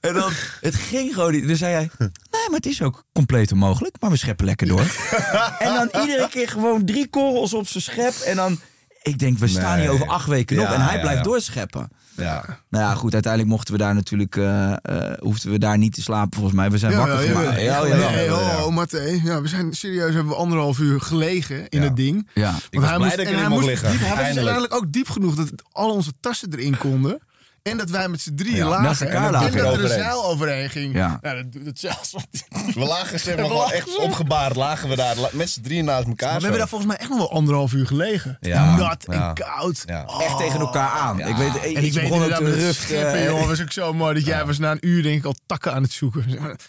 En dan, het ging gewoon niet. Dan zei hij, nee, maar het is ook compleet onmogelijk. Maar we scheppen lekker door. en dan iedere keer gewoon drie korrels op zijn schep. En dan, ik denk, we staan Nee. hier over acht weken nog. Ja, En hij ja, blijft doorscheppen. Ja. Nou ja, goed, uiteindelijk mochten we daar natuurlijk, eh, eh, hoefden we daar niet te slapen volgens mij. We zijn wakker ja, gemaakt. ja, Ja, ja, oh, oh, Mathé. Ja, we zijn serieus, hebben we anderhalf uur gelegen in het ding. Ja. Ik was hij blij moest, dat ik en erin hij mocht moest liggen. Diep, hij was uiteindelijk ook diep genoeg dat al onze tassen erin konden. En dat wij met z'n drieën Ja, lagen. en, dat- lagen. en dat er een zeil overheen ging. Ja. Nou, dat doet het zelfs wat. We lagen zeg maar gewoon echt opgebaard. Lagen we daar met z'n drieën naast elkaar. we zo. hebben daar volgens mij echt nog wel anderhalf uur gelegen. Ja. Nat en koud. Ja. Oh. Echt tegen elkaar aan. Ik weet, En ik ik weet begon ook te ruften. scheppen, joh, was ook zo mooi dat jij was na een uur denk ik al takken aan het zoeken.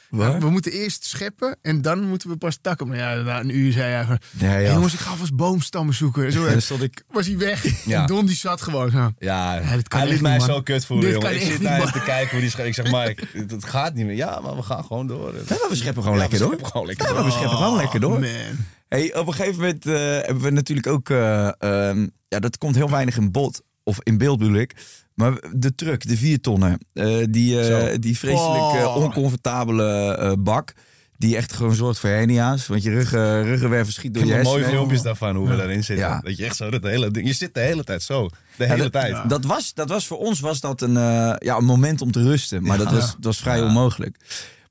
We moeten eerst scheppen en dan moeten we pas takken. Maar ja, na een uur zei hij gewoon, Ja, ja. "Hey, jongens, ik ga vast boomstammen zoeken. Zo En dan stond ik... was hij weg. Ja. En Don die zat gewoon zo. Ja, hij liet mij zo kut kut voelen, Dit jongen. Ik zit naar te kijken hoe die schrijft. Ik zeg, Mike, het, het gaat niet meer. Ja, maar we gaan gewoon door. Ja, maar we scheppen gewoon Ja, lekker we door. scheppen gewoon lekker Ja, door. maar we scheppen gewoon lekker door. Man. Hey, op een gegeven moment eh, hebben we natuurlijk ook... eh, ehm, ja, dat komt heel weinig in bod. Of in beeld bedoel ik. Maar de truck, de vier tonnen. eh, die, eh, die vreselijk Oh. oncomfortabele eh, bak. Die echt gewoon zorgt voor hernia's. Want je rug, eh, ruggenwervel schiet door Ik je heb mooie hersenen. filmpjes daarvan, hoe we daarin zitten. Ja. Dat je echt zo, dat hele ding, je zit de hele tijd zo. De Ja, hele dat, tijd. Dat, was, dat was voor ons was dat een, eh, ja, een moment om te rusten. Maar dat, was, dat was vrij onmogelijk.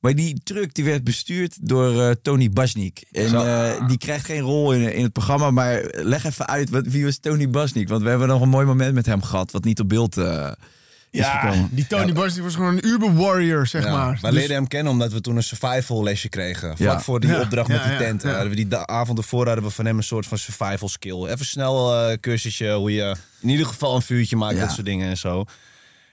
Maar die truck die werd bestuurd door eh, Tony Basnik. En eh, die krijgt geen rol in, in het programma. Maar leg even uit, wat, wie was Tony Basnik? Want we hebben nog een mooi moment met hem gehad. Wat niet op beeld eh, Ja, gekomen. die Tony Bas die was gewoon een uber warrior, zeg Ja, maar. Wij Dus- leerden hem kennen omdat we toen een survival lesje kregen. Vlak Ja. voor die Ja, opdracht ja, met die ja, tent. ja. Hadden we die avond ervoor hadden we van hem een soort van survival skill. Even snel eh cursusje hoe je in ieder geval een vuurtje maakt, Ja. dat soort dingen en zo.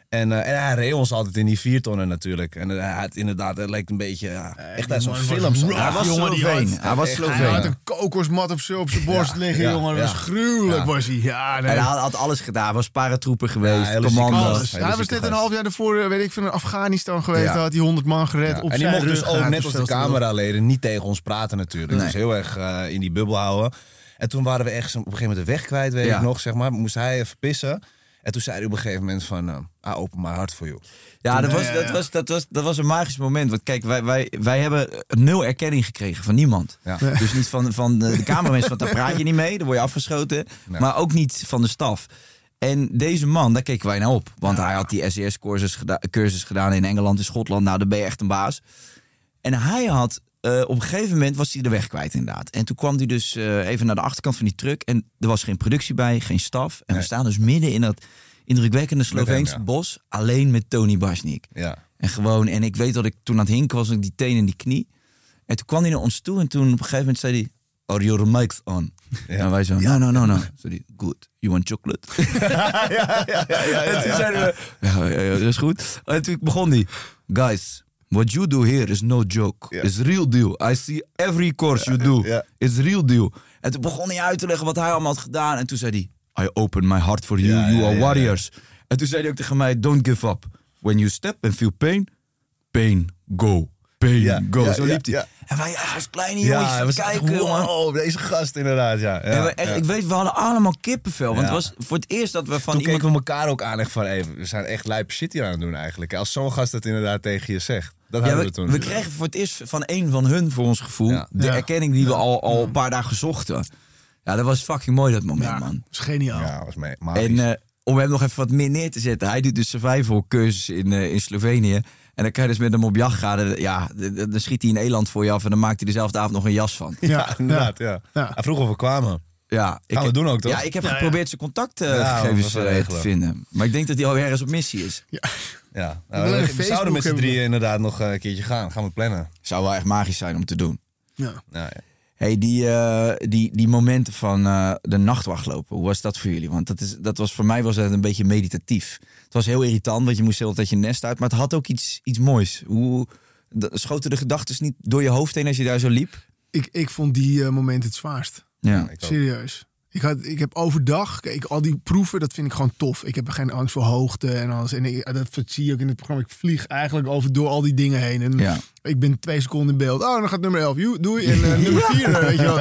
En, eh, en hij reed ons altijd in die viertonnen natuurlijk. En eh, hij had inderdaad, het leek een beetje, ja, echt uit zo'n film. Hij was jongen, die Sloveen. had- Hij was Hij had een kokosmat op zijn op zijn borst Ja, liggen, ja, jongen. Dat was gruwelijk, was hij. Ja, nee. En hij had, had alles gedaan. Was paratrooper geweest. Hele Hij was net een half jaar daarvoor, eh, weet ik, van Afghanistan geweest. Daar had hij 100 man gered op en die mocht dus ook, net als de cameraleden, niet tegen ons praten natuurlijk. Dus heel erg in die bubbel houden. En toen waren we echt op een gegeven moment de weg kwijt, weet ik nog, zeg maar. Moest hij even pissen. En toen zei hij op een gegeven moment van, eh I open my heart for you. Ja, dat was, Ja, dat, ja. was, dat, was, dat was een magisch moment. Want kijk, wij, wij, wij hebben nul erkenning gekregen van niemand. Ja. Dus niet van, van de, de cameramensen, want daar praat je niet mee. Dan word je afgeschoten. Nee. Maar ook niet van de staf. En deze man, daar keken wij naar op. Want hij had die SES-cursus geda cursus gedaan in Engeland en Schotland. Nou, dan ben je echt een baas. En hij had, eh, op een gegeven moment was hij de weg kwijt inderdaad. En toen kwam hij dus eh, even naar de achterkant van die truck. En er was geen productie bij, geen staf. En we staan dus midden in dat indrukwekkende hem, Sloveense ja. bos. Alleen met Tony Basnik. Ja. En gewoon, en ik weet dat ik toen aan het hinken was, ik die teen in die knie. En toen kwam hij naar ons toe en toen op een gegeven moment zei hij, are your mics on? En wij zo, no, no, no, no. Zei hij, good, you want chocolate? En toen zeiden we, ja, ja, ja, dat is goed. En toen begon hij, guys, what you do here is no joke. Ja. It's real deal. I see every course you do. ja. It's real deal. En toen begon hij uit te leggen wat hij allemaal had gedaan. En toen zei hij, I open my heart for you, you are warriors. En toen zei hij ook tegen mij, don't give up. When you step and feel pain, pain, go. Pain, Ja, Zo liep hij. ja. En wij als kleine jongens Ja, kijken, jongen. wow, deze gast inderdaad, ja. ja, we, echt, ja. Ik weet, we hadden allemaal kippenvel. Want Ja. het was voor het eerst dat we van Toen iemand... keken we elkaar ook aan echt van, hey, we zijn echt lijpe shit hier aan het doen eigenlijk. Als zo'n gast het inderdaad tegen je zegt. Dat Ja, hadden we, we toen. we kregen voor het eerst van een van hun, voor ons gevoel, Ja. de Ja. erkenning die we al, al een paar dagen zochten. Ja, dat was fucking mooi dat moment, Ja, man. dat is geniaal. Ja, was mee. magisch. En eh, om hem nog even wat meer neer te zetten. Hij doet dus survival cursus in, eh, in Slovenië. En dan kan je dus met hem op jacht gaan. Ja, dan schiet hij een eland voor je af en dan maakt hij dezelfde avond nog een jas van. ja, Ja, inderdaad, ja. Ja. Hij vroeg of we kwamen. Ja, ik, Gaan we doen ook, toch? Ja, ik heb Ja, ja. geprobeerd zijn Ja, contactgegevens we eh, te vinden. Maar ik denk dat hij al ergens op missie is. Ja, nou, een we, we Facebook zouden met z'n drieën inderdaad nog eh, een keertje gaan. Gaan we plannen. Zou wel echt magisch zijn om te doen. Ja. Ja, ja. Hey, die, eh, die, die momenten van eh, de nachtwachtlopen, hoe was dat voor jullie? Want dat, is, dat was voor mij was het een beetje meditatief. Het was heel irritant, want je moest hele tijd je nest uit. Maar het had ook iets, iets moois. Hoe, schoten de gedachten niet door je hoofd heen als je daar zo liep? Ik, ik vond die eh, moment het zwaarst. Ja. Ik ook. Serieus. Ik, had, ik heb overdag, kijk, al die proeven, dat vind ik gewoon tof. Ik heb geen angst voor hoogte en alles. En ik, dat zie je ook in het programma. Ik vlieg eigenlijk over door al die dingen heen. En Ja. ik ben twee seconden in beeld. Oh, dan gaat nummer 11. Joe, doei. En eh, nummer 4, weet je wel.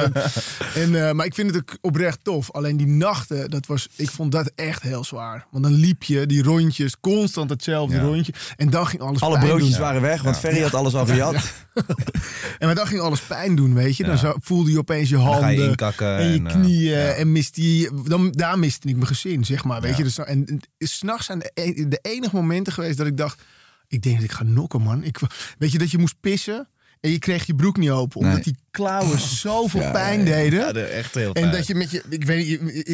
En, eh, maar ik vind het ook oprecht tof. Alleen die nachten, dat was, ik vond dat echt heel zwaar. Want dan liep je die rondjes, constant hetzelfde Ja. rondje. En dan ging alles Alle broodjes doen. waren weg, want Ferry had alles al gejat. En maar dan ging alles pijn doen, weet je. Dan voelde je opeens je handen je en je eh, knieën. En miste je, dan, daar miste ik mijn gezin, zeg maar. Weet je? Dus, en en s'nachts zijn de, e- de enige momenten geweest dat ik dacht... Ik denk dat ik ga nokken, man. Ik, weet je, dat je moest pissen en je kreeg je broek niet open. Omdat Nee. die klauwen zoveel Ja, pijn deden. Ja, echt heel En dat je met je, ik weet,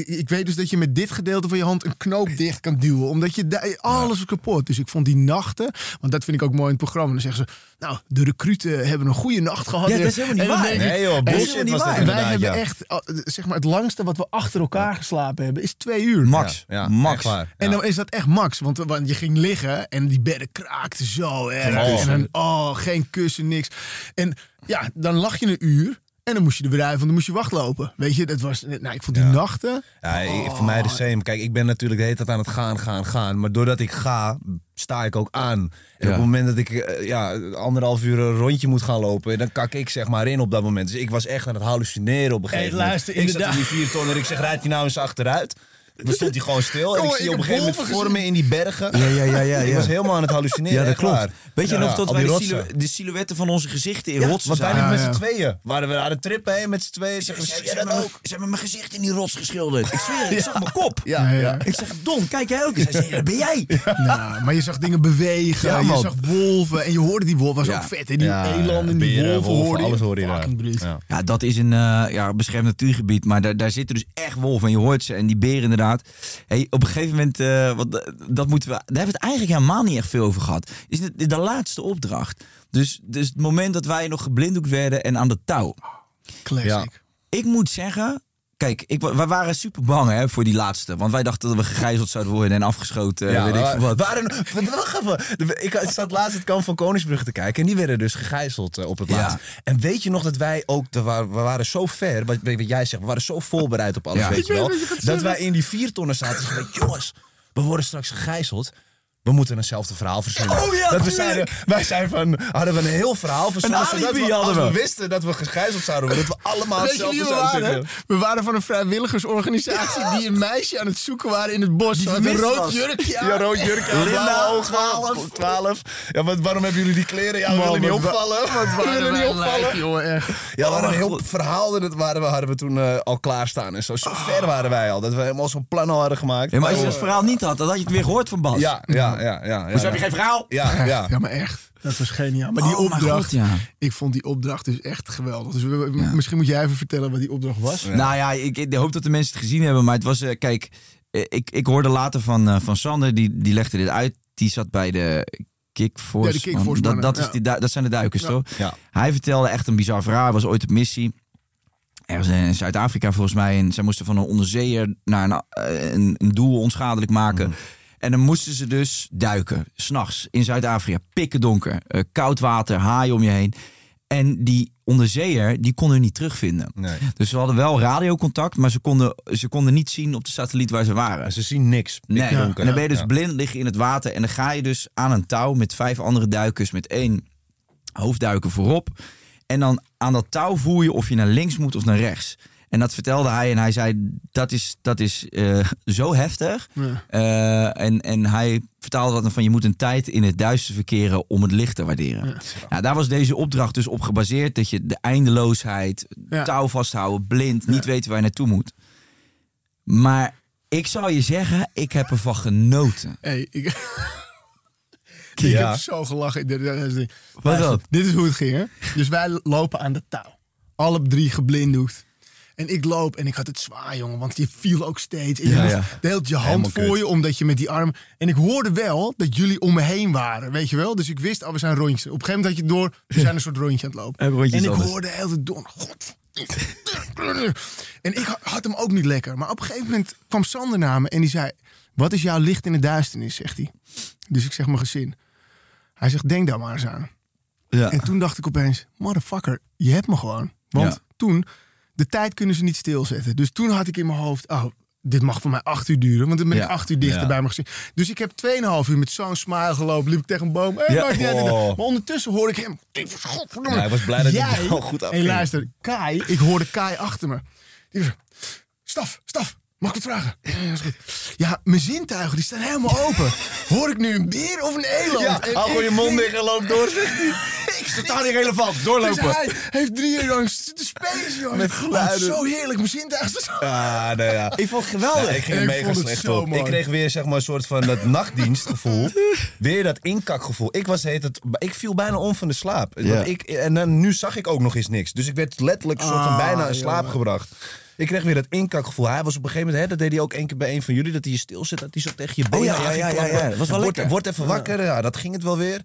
ik, weet dus dat je met dit gedeelte van je hand een knoop dicht kan duwen. Omdat je daar, alles is kapot. Dus ik vond die nachten, want dat vind ik ook mooi in het programma. Dan zeggen ze, nou, de recruten hebben een goede nacht gehad. Ja, dat is helemaal niet waar. ik- Nee joh, bullshit niet was waar. wij hebben ja. echt, zeg maar, het langste wat we achter elkaar geslapen hebben, is twee uur. Max, Ja, ja, max. En dan is dat echt max. Want, want je ging liggen en die bedden kraakten zo erg. Geen en dan, oh, geen kussen, niks. En ja, dan lag je een uur. En dan moest je er weer uit, want dan moest je wachtlopen. Weet je, dat was... Nou, ik vond die Ja. nachten... Ja, voor mij de same. Kijk, ik ben natuurlijk de hele tijd aan het gaan, gaan, gaan. Maar doordat ik ga, sta ik ook aan. En Ja. op het moment dat ik eh, ja, anderhalf uur een rondje moet gaan lopen, dan kak ik zeg maar in op dat moment. Dus ik was echt aan het hallucineren op een gegeven Hey, moment. luister, ik zat in inderdaad. die vier ton en ik zeg, rijdt hij nou eens achteruit? Dan stond hij gewoon stil. En ik zie op een gegeven moment vormen in die bergen. Ja, ja, ja, ja. Ik was helemaal aan het hallucineren. Ja, dat klopt. Weet je nog dat wij die de, silhouetten van onze gezichten in rotsen want wij zagen? met z'n tweeën. Waren we aan de trip heen met z'n tweeën. Ze, Zeggen, ze, hebben dat mijn- ook? ze hebben mijn gezicht in die rots geschilderd. Ik zweer het, ik zag mijn kop. Ja, Ja. Ik zeg, Don, kijk jij ook eens? Hij zei, dat ben jij. Nou, maar je zag dingen bewegen, Ja, je zag wolven en je hoorde die wolven. was ook vet, hè? Die elanden en die wolven, hoorde je. alles hoorde je. Ja. Dat is een eh, ja, beschermd natuurgebied, maar daar, daar zitten dus echt wolven en je hoort ze en die beren inderdaad. Hey, op een gegeven moment, eh, wat, dat moeten we, daar hebben we het eigenlijk helemaal niet echt veel over gehad. Is de, de, de laatste opdracht. Dus, dus het moment dat wij nog geblinddoekt werden en aan de touw. Classic. Ja. Ik moet zeggen, kijk, ik, wij waren super bang hè, voor die laatste. Want wij dachten dat we gegijzeld zouden worden en afgeschoten. Ja, weet ik veel wat. Waren, wacht even. Ik zat laatst het kamp van Koningsbrug te kijken. En die werden dus gegijzeld eh, op het Ja. laatst. En weet je nog dat wij ook... We waren, we zo ver, wat, wat jij zegt. We waren zo voorbereid op alles, Ja. weet je wel. Dat wij in die vier tonnen zaten. en zeiden, jongens, we worden straks gegijzeld. We moeten eenzelfde verhaal verzinnen. Oh ja, dat we zeiden, wij zijn van, hadden we een heel verhaal verzonnen. Een zodat we, als hadden we we. wisten dat we gegijzeld zouden worden. Dat we allemaal Weet hetzelfde we zouden waren? zeggen. We waren van een vrijwilligersorganisatie die een meisje aan het zoeken waren in het bos. Die Met een rood was. jurkje aan. Ja, rood jurk aan, Linda, blauwe ogen. 12. 12. Ja, wat, waarom hebben jullie die kleren? Ja, we willen niet opvallen. Wat we waren willen niet opvallen. jongen, echt. Ja, we hadden een Oh, heel verhaal dat waren we, hadden we toen eh, al klaarstaan. En zo, zo ver waren wij al. Dat we helemaal zo'n plan al hadden gemaakt. Ja, maar als je Oh, dat verhaal niet had, dan had je het weer gehoord van Bas. Ja, ja, ja. ja, ja, Dus heb je geen verhaal? Ja, ja. Ja, maar echt. Dat was geniaal. Maar die Oh, opdracht, God, ja. ik vond die opdracht dus echt geweldig. Dus we- misschien moet jij even vertellen wat die opdracht was. Nou ja, ik, ik hoop dat de mensen het gezien hebben. Maar het was, eh, kijk, eh, ik, ik hoorde later van, eh, van Sander, die, die legde dit uit. Die zat bij de Kickforce. Ja, de Kickforce dat, dat, is ja. die, dat zijn de duikers, Ja. toch? Ja. Hij vertelde echt een bizar verhaal. Hij was ooit op missie. Ergens in Zuid-Afrika volgens mij. En zij moesten van een onderzeeër naar een, een, een doel onschadelijk maken. En dan moesten ze dus duiken. S'nachts in Zuid-Afrika. Pikken donker. eh, koud water. Haaien om je heen. En die onderzeeër, die kon hun niet terugvinden. Nee. Dus ze hadden wel radiocontact, maar ze konden, ze konden niet zien op de satelliet waar ze waren. Ze zien niks. Nee, en dan ben je dus Ja. blind liggen in het water. En dan ga je dus aan een touw met vijf andere duikers met één hoofdduiker voorop. En dan aan dat touw voel je of je naar links moet of naar rechts. En dat vertelde hij en hij zei, dat is, dat is eh, zo heftig. Ja. Eh, en, en hij vertaalde dat dan van, je moet een tijd in het duister verkeren om het licht te waarderen. Ja. daar was deze opdracht dus op gebaseerd. Dat je de eindeloosheid, Ja. touw vasthouden, blind, niet weten waar je naartoe moet. Maar ik zou je zeggen, ik heb ervan genoten. Hey, ik, heb zo gelachen. Wat? Dit is hoe het ging. Hè? Dus wij lopen aan de touw. Alle drie geblinddoekt. En ik loop en ik had het zwaar, jongen. Want je viel ook steeds. En je Ja, deelt je hand Helemaal voor kut. je, omdat je met die arm... En ik hoorde wel dat jullie om me heen waren, weet je wel? Dus ik wist, oh, we zijn rondjes. Op een gegeven moment had je door, we zijn een soort rondje aan het lopen. En ik hoorde heel de door, god... En ik ha- had hem ook niet lekker. Maar op een gegeven moment kwam Sander naar me en die zei... Wat is jouw licht in de duisternis, zegt hij. Dus ik zeg mijn gezin. Hij zegt, denk daar maar eens aan. Ja. En toen dacht ik opeens, motherfucker, je hebt me gewoon. Want Ja. toen, de tijd kunnen ze niet stilzetten. Dus toen had ik in mijn hoofd, oh, dit mag voor mij acht uur duren. Want dan ben ik Ja. acht uur dichter Ja. bij mijn gezin. Dus ik heb 2,5 uur met zo'n smile gelopen. Liep ik tegen een boom. Hey, Ja. uit. Oh. Maar ondertussen hoorde ik hem. Godverdomme. Hij was blij dat hij Jij, wel goed afging. luister, Kai, ik hoorde Kai achter me. Die was, staf, staf. Mag ik wat vragen? Ja, mijn zintuigen die staan helemaal open. Hoor ik nu een beer of een eland? Ja, En hou gewoon je mond dicht en loop door, zegt hij. Ik zit Totaal niet relevant, dus doorlopen. hij heeft drie jaar lang zitten spelen, jongen. Met Oh, geluiden. zo heerlijk, mijn zintuigen staan zo- Ah, nee, ja. Ik vond het geweldig. Ja, ik ging Ik er mega vond het slecht zo op. mooi. Ik kreeg weer zeg maar, een soort van dat nachtdienstgevoel. weer dat inkakgevoel. Ik, was, heet het, ik viel bijna om van de slaap. Ja. Want ik, en dan, nu zag ik ook nog eens niks. Dus ik werd letterlijk soort van Ah, bijna in slaap jongen. gebracht. Ik kreeg weer dat inkakgevoel. Hij was op een gegeven moment, hè, dat deed hij ook één keer bij een van jullie, dat hij je stil zit, dat hij zo tegen je benen ja, aan ja, ja, ja, ja. Dat was wel Word- lekker. Word even wakker, ja, dat ging het wel weer.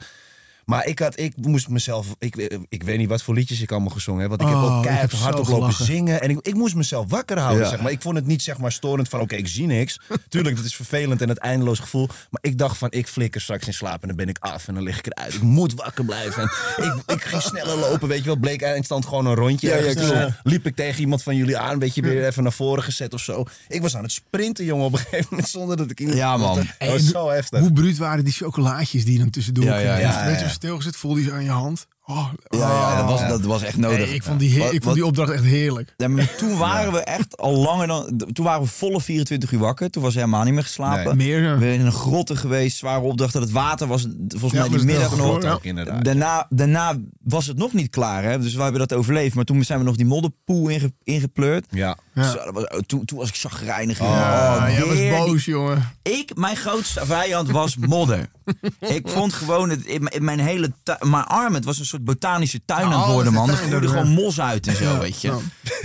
Maar ik, had, ik moest mezelf... Ik, ik weet niet wat voor liedjes ik allemaal gezongen heb. Want ik Oh, heb ook ik keihard hard op lopen zingen. En ik, ik moest mezelf wakker houden, Ja. zeg maar. Ik vond het niet zeg maar storend van... Oké, ik zie niks. Tuurlijk, dat is vervelend en het eindeloos gevoel. Maar ik dacht van, ik flikker straks in slaap en dan ben ik af. En dan lig ik eruit. Ik moet wakker blijven. En ik, ik ging sneller lopen, weet je wel. Bleek eindstand gewoon een rondje. Ja, ja. Dus, eh, liep ik tegen iemand van jullie aan. Weet je, weer even naar voren gezet of zo. Ik was aan het sprinten, jongen, op een gegeven moment. Zonder dat ik iemand... Ja, man. Dat was zo heftig. Hoe bruut waren die chocolaatjes die je dan tussendoor Ja, ja, ja, stilgezet, voelde ze aan je hand. Oh, Ja, ja, dat, was, Ja. dat was echt nodig. Hey, ik vond die, heer- Wat- ik vond die opdracht echt heerlijk. Ja, maar toen waren we echt al langer dan... Toen waren we volle 24 uur wakker. Toen was hij helemaal niet meer geslapen. Nee. Meer, ja. We zijn in een grotte geweest, zware opdrachten. Het water was volgens Ja, mij die middag nog. Daarna, daarna was het nog niet klaar, hè? dus we hebben dat overleefd. Maar toen zijn we nog die modderpoel inge, ingepleurd. Ja. Ja. Zo, dat was, toen, toen was ik chagrijnig. Ja, oh, jij was boos, jongen. ik, mijn grootste vijand was modder. ik vond gewoon, het, in, in mijn hele mijn arm, het was een soort botanische tuin aan Oh, het worden, man. Er een groeide gewoon mos uit en zo, Ja, weet je. ja.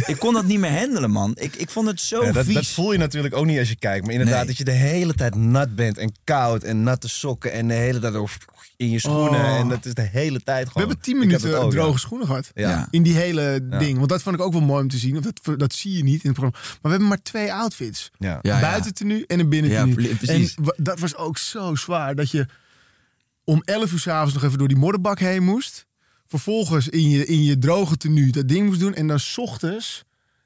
Ik kon dat niet meer handelen, man. Ik, ik vond het zo Ja, dat, vies. dat voel je natuurlijk ook niet als je kijkt. Maar inderdaad, Nee. dat je de hele tijd nat bent en koud en natte sokken en de hele tijd in je schoenen. Oh. En dat is de hele tijd We hebben tien minuten ja. droge schoenen gehad. Ja. Ja. In die hele ding. Want dat vond ik ook wel mooi om te zien. Want dat, dat zie je niet in het programma. Maar we hebben maar twee outfits. Ja. Ja. buitentenu en een pre- precies. En dat was ook zo zwaar. Dat je om 11 uur s'avonds nog even door die modderbak heen moest. Vervolgens in je, in je droge tenue dat ding moest doen. En dan 's ochtends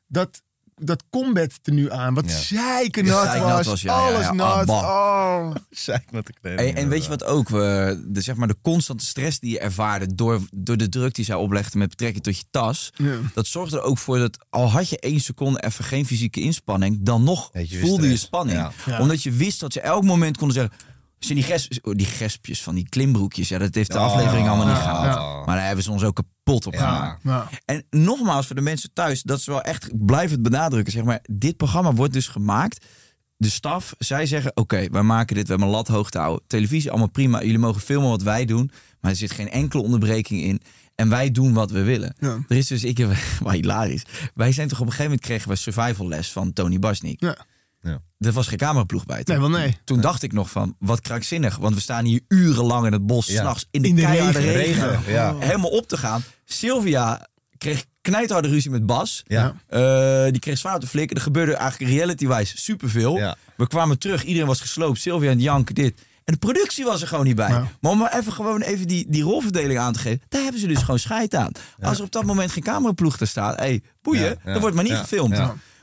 dat, dat combat tenue aan. Wat Ja. zeikernat Zeiknat was. was, ja, ja, Alles ja. nat. Ah. Oh. Zei ik wat ik deed. En, en weet je wat ook? We, de, zeg maar, de constante stress die je ervaarde door, door de druk die zij oplegde met betrekking tot je tas. Ja. Dat zorgde er ook voor dat al had je één seconde even geen fysieke inspanning, dan nog je voelde je spanning. Ja. Ja. Omdat je wist dat ze elk moment konden zeggen. Zijn die, ges, oh, die gespjes van die klimbroekjes, ja, dat heeft de Oh, aflevering allemaal niet gehaald. Ja. Maar daar hebben ze ons ook kapot op Ja. gemaakt. Ja. En nogmaals, voor de mensen thuis, dat is wel echt, het benadrukken. Zeg maar, dit programma wordt dus gemaakt. De staf, zij zeggen: Oké, wij maken dit, we hebben een lat hoog te houden. Televisie, allemaal prima. Jullie mogen filmen wat wij doen. Maar er zit geen enkele onderbreking in. En wij doen wat we willen. Ja. Er is dus, ik heb, maar hilarisch. Wij zijn toch op een gegeven moment kregen we survival les van Tony Basnik. Ja. Er was geen cameraploeg bij. toen. Nee, wel nee. Toen dacht ik nog van, wat krankzinnig. Want we staan hier urenlang in het bos, Ja. s'nachts in de, In de keiharde regen. ja. Helemaal op te gaan. Sylvia kreeg knijtharde ruzie met Bas. Ja. Eh, die kreeg zwaar op de flikken. Er gebeurde eigenlijk reality-wise superveel. Ja. We kwamen terug, iedereen was gesloopt. Sylvia en Janke dit. En de productie was er gewoon niet bij. Ja. Maar om maar even gewoon even die, die rolverdeling aan te geven. Daar hebben ze dus gewoon scheid aan. Als er op dat moment geen cameraploeg te staat. Hé, hey, boeien. Ja, ja. Dan wordt maar niet Ja, gefilmd.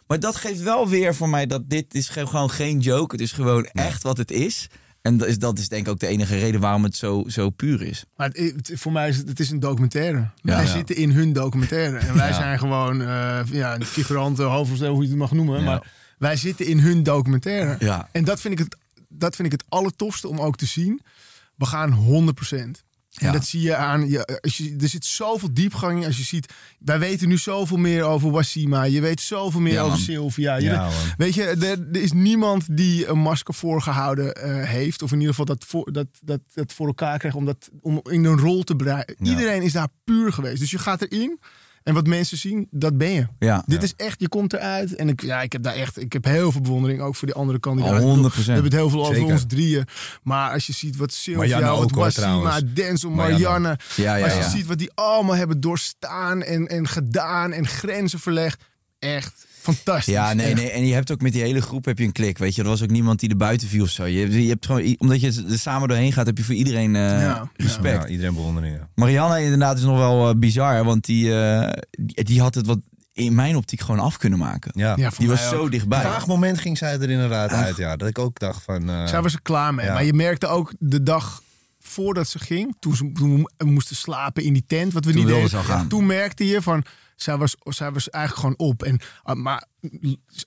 Maar dat geeft wel weer voor mij dat dit is ge- gewoon geen joke. Het is gewoon echt wat het is. En dat is, dat is denk ik ook de enige reden waarom het zo, zo puur is. Maar het, voor mij is het, het is een documentaire. Ja. wij Ja. zitten in hun documentaire. En wij Ja. zijn gewoon uh, ja, figuranten, hoofdrolspelers, hoe je het mag noemen. Ja. Maar wij zitten in hun documentaire. Ja. En dat vind, ik het, dat vind ik het allertofste om ook te zien. We gaan 100%. En dat zie je aan. Je, als je, er zit zoveel diepgang in. Als je ziet. Wij weten nu zoveel meer over Wasima. Je weet zoveel meer Ja, over. Sylvia. Je Ja, weet- je, er, er is niemand die een masker voorgehouden eh, heeft. Of in ieder geval dat voor, dat, dat, dat voor elkaar krijgt om, dat, om in een rol te breien. Ja. Iedereen is daar puur geweest. Dus je gaat erin. En wat mensen zien, dat ben je. Ja. Dit is echt, je komt eruit. En ik, ja, ik heb daar echt, ik heb heel veel bewondering ook voor die andere kandidaten. 100%. We hebben het heel veel over Zeker. ons drieën. Maar als je ziet wat Sylvia, wat trouwens. Denzel, Marianne. Ja, als je ja. ziet wat die allemaal hebben doorstaan en, en gedaan en grenzen verlegd. Echt fantastisch. Ja, nee, Echt. nee. En je hebt ook met die hele groep heb je een klik. Weet je, er was ook niemand die er buiten viel of zo. Je, je hebt gewoon, omdat je er samen doorheen gaat, heb je voor iedereen eh, Ja. respect. Ja, iedereen bewondering. Ja. Marianne inderdaad is nog wel eh, bizar, want die, eh, die, die had het wat in mijn optiek gewoon af kunnen maken. Ja. Die was zo dichtbij. Vaag moment ging zij er inderdaad uit. Ja, dat ik ook dacht van... eh, Zij was er klaar mee. Ja. Maar je merkte ook de dag voordat ze ging, toen, ze, toen we moesten slapen in die tent, wat we Toen niet deden. Toen merkte je van, zij was, zij was eigenlijk gewoon op. En, ah, maar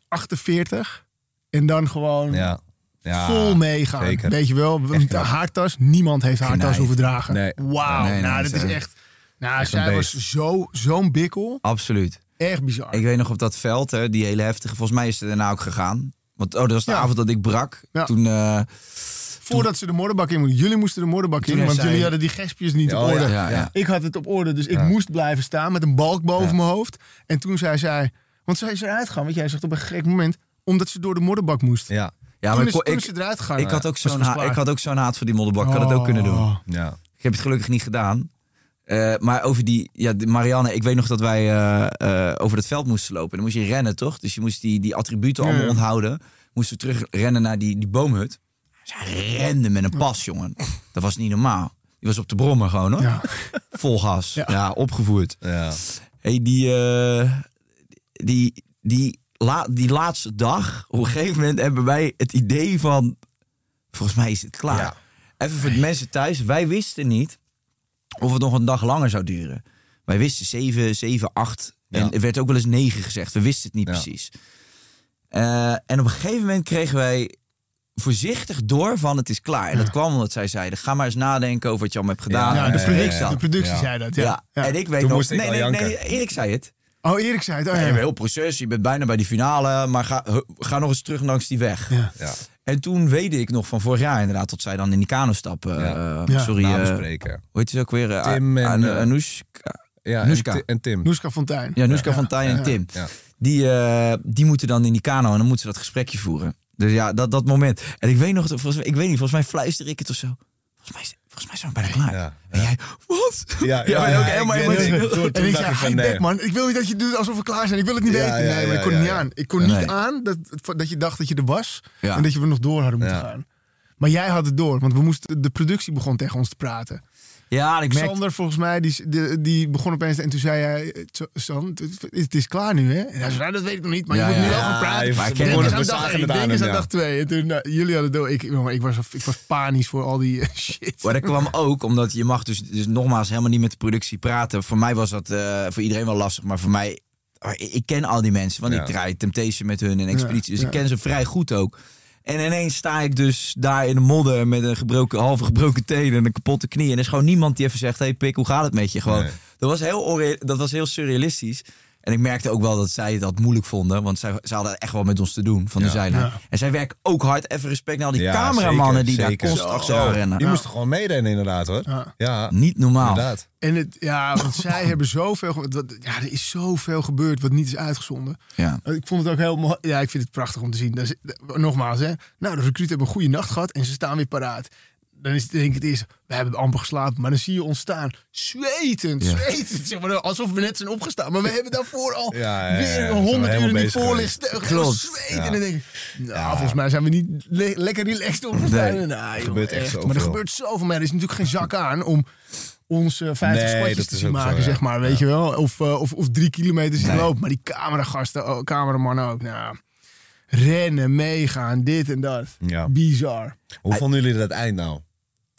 48 en dan gewoon ja. Ja, vol meegaan. zeker. Weet je wel, Echt knap. haar tas, niemand heeft haar tas hoeven dragen. Nee. Wauw, Nee, nee, nou, dat is echt... Nou, Echt zij was zo- zo'n bikkel. Absoluut. Echt bizar. Ik weet nog op dat veld, hè, die hele heftige. Volgens mij is ze daarna ook gegaan. Want oh, dat was de Ja. avond dat ik brak. Ja. Toen, eh, Voordat ze de modderbak in moesten. Jullie moesten de modderbak in, want jullie hadden die gespjes niet Oh, op orde. ja, ja. Ik had het op orde, dus ik moest blijven staan met een balk boven mijn hoofd. En toen zei zij, want zij is eruit gegaan, want jij zegt op een gek moment, omdat ze door de modderbak moest. Ja, ja, toen maar is, ik, is ze eruit gegaan. ik, had ook zo'n het ha- klaar. ik had ook zo'n haat voor die modderbak. Ik had het ook kunnen doen. Oh. ja. Ik heb het gelukkig niet gedaan. Eh, maar over die, ja, Marianne, ik weet nog dat wij eh, eh, over het veld moesten lopen. Dan moest je rennen, toch? Dus je moest die, die attributen Ja, allemaal ja. onthouden. Moesten we terug rennen naar die, die boomhut. Zij rende met een pas, jongen. Dat was niet normaal. Die was op de brommer gewoon, hoor. Ja. Vol gas. Ja, Ja. opgevoerd. Ja. Hey, die, eh, die, die, la, die laatste dag, op een gegeven moment hebben wij het idee van, volgens mij is het klaar. Ja. Even voor de mensen thuis, wij wisten niet of het nog een dag langer zou duren. Wij wisten 7, 7, 8 en Ja. er werd ook wel eens 9 gezegd. We wisten het niet Ja. precies. Eh, en op een gegeven moment kregen wij voorzichtig door van het is klaar. En dat kwam omdat zij zeiden, ga maar eens nadenken over wat je allemaal hebt gedaan. Ja, de dat productie, spreekt dan. de productie Ja. zei dat. Ja. Ja. Ja. en ik weet Toen nog... moest ik nee, al nee, nee. Erik zei het. Oh, Erik zei het. Oh, Ja, heel proces, je bent bijna bij die finale, maar ga, ga nog eens terug langs die weg. Ja. Ja. En toen weet ik nog van vorig jaar inderdaad, tot zij dan in die kano stappen. Ja. Eh. Sorry, eh, hoe heet ze ook weer? Tim en, eh, Anoushka. Ja, Noeska. En, en Tim. Noeska Fontijn. Ja, Noeska Ja. van Tijn Ja. en Tim. Ja. Die, eh, die moeten dan in die kano en dan moeten ze dat gesprekje voeren. Dus ja, dat, dat moment. En ik weet nog, volgens mij, ik weet niet, volgens mij fluister ik het of zo. Volgens mij, volgens mij zijn we bijna klaar. Ja. En jij, wat? Ja, Ja, en ook ik helemaal emotioneel. En ik dacht zei, van, hey, nee. bek man, ik wil niet dat je doet alsof we klaar zijn. Ik wil het niet Ja, weten. ja, nee, maar ja, ik kon ja, niet ja. aan. Ik kon Nee. niet aan dat, dat je dacht dat je er was. Ja. En dat je we nog door hadden moeten Ja. gaan. Maar jij had het door, want we moesten, de productie begon tegen ons te praten. Ja, ik merk... Sander, volgens mij, die, die, die begon opeens en toen zei hij... eh, het, is klaar nu, hè? En hij zei, nou, dat weet ik nog niet, maar Ja, je moet ja, nu wel ja, gaan praten. ik Denk het, aan dag zagen één, het aan denk eens hem, aan ja. dag twee. En toen, nou, jullie hadden door. Ik, ik, was, ik was panisch voor al die eh, shit. Maar dat kwam ook omdat je mag dus, dus nogmaals helemaal niet met de productie praten. Voor mij was dat eh, voor iedereen wel lastig, maar voor mij... oh, Ik, ken al die mensen, want Ja. ik draai Temptation met hun en Expeditie. dus ja. ik ken ze vrij goed ook. En ineens sta ik dus daar in de modder met een gebroken, halve gebroken teen en een kapotte knie. En er is gewoon niemand die even zegt, hey pik, hoe gaat het met je? Gewoon, Nee. dat, was heel, dat was heel surrealistisch. En ik merkte ook wel dat zij dat moeilijk vonden. Want zij, zij hadden echt wel met ons te doen van de zijlijn. Ja. En zij werken ook hard. Even respect naar al die Ja, cameramannen zeker, die zeker. daar constant Zo. achteraan rennen. Die moesten gewoon meerennen inderdaad hoor. Ja. Ja, Niet normaal. inderdaad. En het, ja, want zij hebben zoveel... wat- Ja, er is zoveel gebeurd wat niet is uitgezonden. Ja. Ik vond het ook heel mooi. Ja, ik vind het prachtig om te zien. Dat is, nogmaals, hè. Nou, de recruiten hebben een goede nacht gehad en ze staan weer paraat. Dan is het denk ik het eerste, we hebben amper geslapen. Maar dan zie je ons staan, zwetend, Ja. zwetend. Zeg maar, alsof we net zijn opgestaan. Maar we hebben daarvoor al Ja, ja, ja, weer honderd uur in die voorlicht. Klopt. Zweten. En dan denk ik, nou, volgens mij zijn we niet le- lekker relaxed opgestaan. Nee. Nou, joh, gebeurt echt Maar er gebeurt zoveel. Maar er is natuurlijk geen zak aan om ons eh 50 Nee, te is zien zo, maken, zeg maar. Weet je wel? Of, eh, of, of drie kilometer zien Nee. lopen. Maar die cameragasten, oh, cameramannen ook. Nou, rennen, meegaan, dit en dat. Ja. Bizar. Hoe vonden jullie dat eind nou?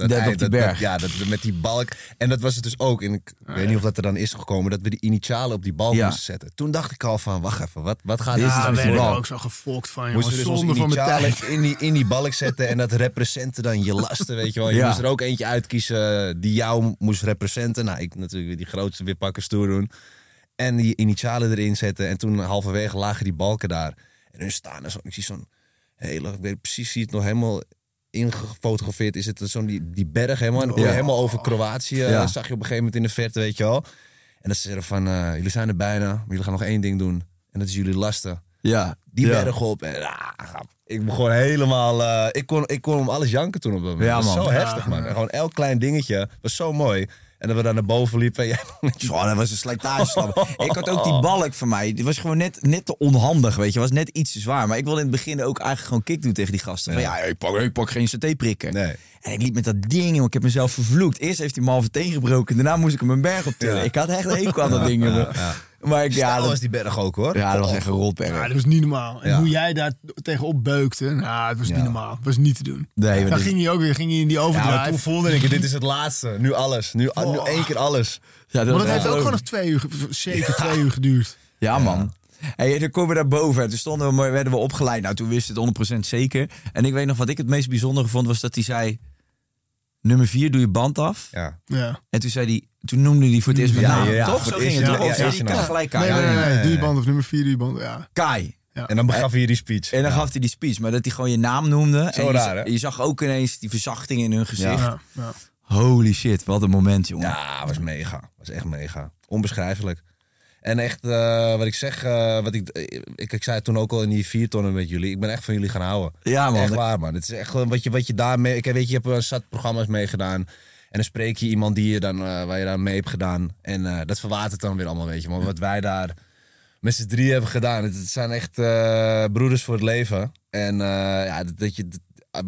Dat op die berg. ja, dat, met die balk. En dat was het dus ook. En ik weet niet of dat er dan is gekomen dat we die initialen op die balk Ja. moesten zetten. Toen dacht ik al van, wacht even, wat, wat gaat Dit met daar die balk. ook zo gefokt van, jongen. Moesten we dus onze Zonde van initialen in die, in die balk zetten en dat representen dan je lasten, weet je wel. Je moest er ook eentje uitkiezen die jou moest representen. Nou, ik natuurlijk weer die grootste weer pakken stoer doen. En die initialen erin zetten. En toen halverwege lagen die balken daar. En hun staan er zo. Ik zie zo'n hele, ik weet precies, zie het nog helemaal ingefotografeerd. Is het zo'n die, die berg helemaal. En dan je helemaal over Kroatië. Ja. Zag je op een gegeven moment in de verte, weet je wel. En dan zeiden ze van, eh, jullie zijn er bijna. Maar jullie gaan nog één ding doen. En dat is jullie lasten Ja. die ja. berg op. En ah, ik begon helemaal. eh, ik, kon, ik kon om alles janken toen op dat moment. Ja, dat was man. zo heftig, man. En Gewoon elk klein dingetje was zo mooi. En dat we daar naar boven liepen. En jij Zo, dat was een slijtageslap. ik had ook die balk van mij. Die was gewoon net, net te onhandig, weet je. Was net iets te zwaar. Maar ik wilde in het begin ook eigenlijk gewoon kick doen tegen die gasten. Van, ja, ik pak, ik pak geen CT-prikken. Nee. En ik liep met dat ding, jongen. Ik heb mezelf vervloekt. Eerst heeft hij me halve teen gebroken. Daarna moest ik hem een berg op tillen. Ja. Ik had echt een hekel aan dat ding, jongen. Maar ik, ja, dat dat, was die berg ook hoor. ja, dat was echt een Ja, rotberg. dat was niet normaal. En Ja. hoe jij daar tegenop beukte, nou, het was niet normaal. Het was niet te doen. Nee, maar Dan dit- ging hij ook weer ging hij in die Ja, overdrive. maar toen voelde ik, dit is het laatste. Nu alles. Nu, nu Oh. één keer alles. Ja, maar was dat heeft ook gewoon nog twee uur, ge- zeker twee uur geduurd. Ja, man. Hey, toen komen we daar boven. En toen stonden we, maar werden we opgeleid. Nou, toen wist het 100% zeker. En ik weet nog wat ik het meest bijzondere vond, was dat hij zei... Nummer 4, doe je band af. Ja. Ja. En toen zei hij, toen noemde hij voor het eerst mijn Ja, naam. ja, ja, toch? Zo ging het ja, toch? ja, Of zei ja, hij, gelijk Kai. Nee, je nee. band of nummer vier, doe je band. Ja. Kai. En dan gaf hij die speech. En dan gaf hij die speech, maar dat hij gewoon je naam noemde. Zo en je, raar, hè? je zag ook ineens die verzachting in hun gezicht. Ja. Ja. Holy shit, wat een moment, jongen. Ja, was mega. Was echt mega. Onbeschrijfelijk. En echt, eh, wat ik zeg, eh, wat ik, ik, ik zei het toen ook al in die vier tonnen met jullie. Ik ben echt van jullie gaan houden. Ja, man. Echt waar, man. Het is echt gewoon wat je, wat je daarmee... Ik weet je, je hebt een zat programma's meegedaan. Dan spreek je iemand die je dan, eh, waar je dan mee hebt gedaan. En eh, dat verwatert dan weer allemaal, weet je. Maar wat wij daar met z'n drie hebben gedaan. Het, het zijn echt eh, broeders voor het leven. En ja, dat, dat, je,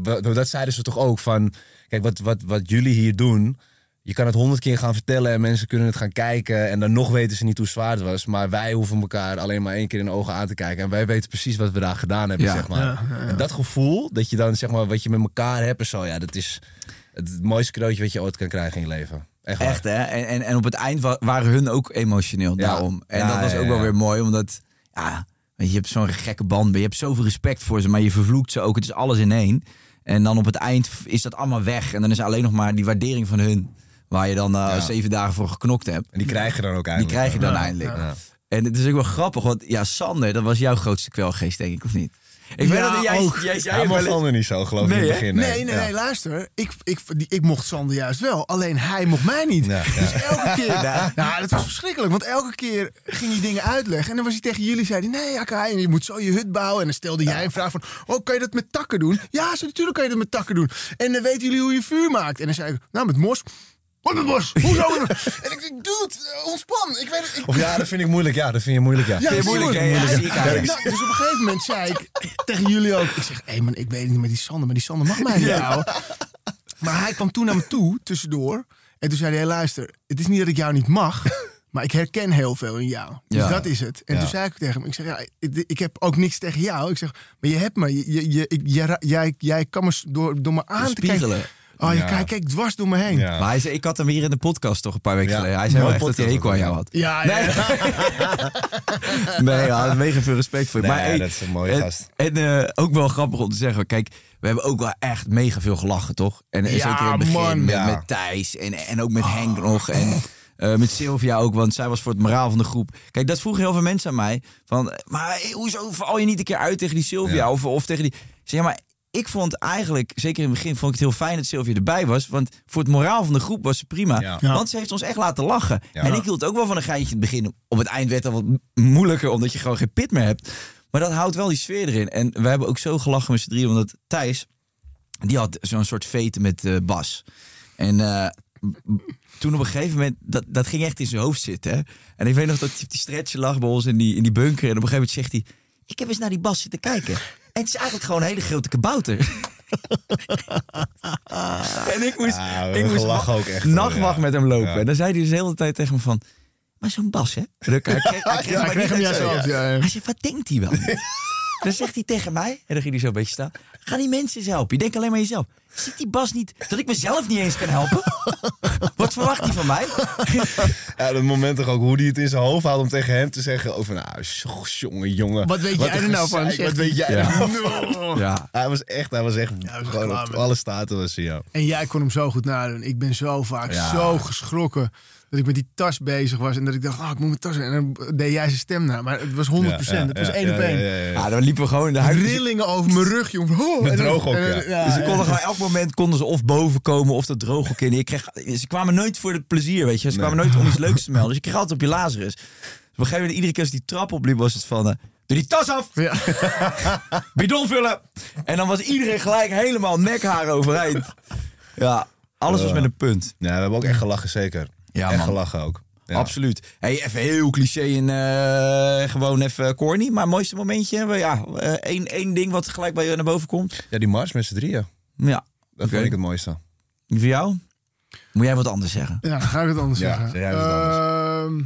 dat, dat zeiden ze toch ook van... Kijk, wat, wat, wat jullie hier doen... Je kan het honderd keer gaan vertellen en mensen kunnen het gaan kijken. En dan nog weten ze niet hoe zwaar het was. Maar wij hoeven elkaar alleen maar één keer in de ogen aan te kijken. En wij weten precies wat we daar gedaan hebben, Ja. zeg maar. Ja, ja, ja. En dat gevoel, dat je dan zeg maar wat je met elkaar hebt en zo. Ja, dat is het mooiste cadeautje wat je ooit kan krijgen in je leven. Echt hè? En, en, en op het eind wa- waren hun ook emotioneel Ja. daarom. En Ja, dat was ook wel weer mooi, omdat... Ja, je, hebt zo'n gekke band. Je hebt zoveel respect voor ze, maar je vervloekt ze ook. Het is alles in één. En dan op het eind is dat allemaal weg. En dan is alleen nog maar die waardering van hun... waar je dan eh, zeven dagen voor geknokt hebt. En die krijg je dan ook Die eindelijk. krijg je dan eindelijk. En het is ook wel grappig, want ja, Sander, dat was jouw grootste kwelgeest, denk ik, of niet? Ik weet dat jij, ook. jij zei Hij eens- Sander niet zo, geloof ik, in het begin. Nee, nee, nee, luister. Ik, ik, die, ik mocht Sander juist wel. Alleen hij mocht mij niet. Dus elke keer... Nou, dat was verschrikkelijk. Want elke keer ging hij dingen uitleggen. En dan was hij tegen jullie, zei hij... Nee, Akai, je moet zo je hut bouwen. En dan stelde jij een vraag van... Oh, kan je dat met takken doen? Ja, natuurlijk kan je dat met takken doen. En dan weten jullie hoe je vuur maakt. En dan zei ik... Nou, met mos. Wat mos? Hoezo? en ik denk, dude, eh, ontspan. Ik weet het... Ik, Of ja, dat vind ik moeilijk. Ja, dat vind je moeilijk, ja. Ja, Vind je moeilijk? Ja. Nou, dus op een gegeven moment zei ik tegen jullie ook... Ik zeg, hé man, ik weet het niet met die Sander, maar die Sander mag mij niet houden. Maar hij kwam toen naar me toe, tussendoor. En toen zei hij, luister, het is niet dat ik jou niet mag... Maar ik herken heel veel in jou. Dus Ja. dat is het. En Ja. toen zei ik tegen hem, ik zeg, ja, ik, ik heb ook niks tegen jou. Ik zeg, maar je hebt me. Je, je, je- ik- jij, jij, kan me door, door me aan te kijken. Oh, je Ja. kijkt kijk dwars door me heen. Ja. Maar hij zei, ik had hem hier in de podcast toch een paar weken Ja. geleden. Hij zei wel echt dat hij hekel aan jou had. Ja, ja. Nee, ja, mega veel respect voor je. Nee, maar, hey, dat is een mooie en, gast. En eh, ook wel grappig om te zeggen. Kijk, we hebben ook wel echt mega veel gelachen, toch? En eh, Ja, zeker in het begin man. met, Ja. met Thijs en, en ook met Henk nog. En eh, met Sylvia ook, want zij was voor het moraal van de groep. Kijk, dat vroegen heel veel mensen aan mij. Van, maar hey, hoezo val je niet een keer uit tegen die Sylvia? Ja. Of, of tegen die... Zeg, ja, maar ik vond eigenlijk, zeker in het begin, vond ik het heel fijn dat Sylvia erbij was. Want voor het moraal van de groep was ze prima. Ja. Ja. Want ze heeft ons echt laten lachen. Ja. En ik hield ook wel van een geintje in het begin. Op het eind werd dat wat moeilijker, omdat je gewoon geen pit meer hebt. Maar dat houdt wel die sfeer erin. En we hebben ook zo gelachen met z'n drieën, omdat Thijs, die had zo'n soort veten met eh, Bas. En eh, toen op een gegeven moment, dat, dat ging echt in zijn hoofd zitten. Hè? En ik weet nog dat hij op die stretcher lag bij ons in die, in die bunker. En op een gegeven moment zegt hij, ik heb eens naar die Bas zitten kijken. En het is eigenlijk gewoon een hele grote kabouter. en ik moest, Ja, ik moest lachen ook echt, nachtwacht ja. met hem lopen. Ja. En dan zei hij dus de hele tijd tegen me van... Maar zo'n Bas, hè? Hij kreeg, hij kreeg hem juist. Hij zei, wat denkt hij wel? dan zegt hij tegen mij, en dan ging hij zo een beetje staan... Ga die mensen eens helpen. Je denkt alleen maar jezelf. Ziet die Bas niet dat ik mezelf niet eens kan helpen? wat verwacht hij van mij? Ja, dat moment toch ook hoe hij het in zijn hoofd houdt om tegen hem te zeggen over, nou, jongen, jongen. Wat weet jij er nou van, Wat weet jij Ja. er nou van? Ja. Hij was echt, hij was echt was gewoon op alle staten was hij, ja. En jij kon hem zo goed nadoen. Ik ben zo vaak Ja. zo geschrokken dat ik met die tas bezig was. En dat ik dacht, oh, ik moet mijn tas... En dan deed jij zijn stem na. Maar het was 100%. het was één op één. Ja, ja, ja, ja. Ja, dan liepen we gewoon in de. Rillingen over mijn rug, jongen. Oh, Met en dan- drooghok, ja. Dus ze konden gewoon elk moment konden ze of boven komen of dat droog in. Je kreeg, ze kwamen nooit voor het plezier, weet je. Ze kwamen nooit om iets leuks te melden. Dus je kreeg altijd op je Lazarus. Dus op een gegeven moment, iedere keer als die trap opliep, was het van... eh, Doe die tas af! Ja. Bidon vullen! En dan was iedereen gelijk helemaal nekhaar overeind. Ja, alles was met een punt. Ja, we hebben ook echt gelachen, zeker. Ja, man. gelachen ook. Ja. Absoluut. Hey, even heel cliché en eh, gewoon even corny. Maar mooiste momentje, ja, eh, één, één ding wat gelijk bij je naar boven komt. Ja, die mars met z'n drieën. Ja, Dat vond ik het mooiste. voor jou? Moet jij wat anders zeggen? Ja, ga ik het anders Ja, zeggen. zeg jij anders. Ehm,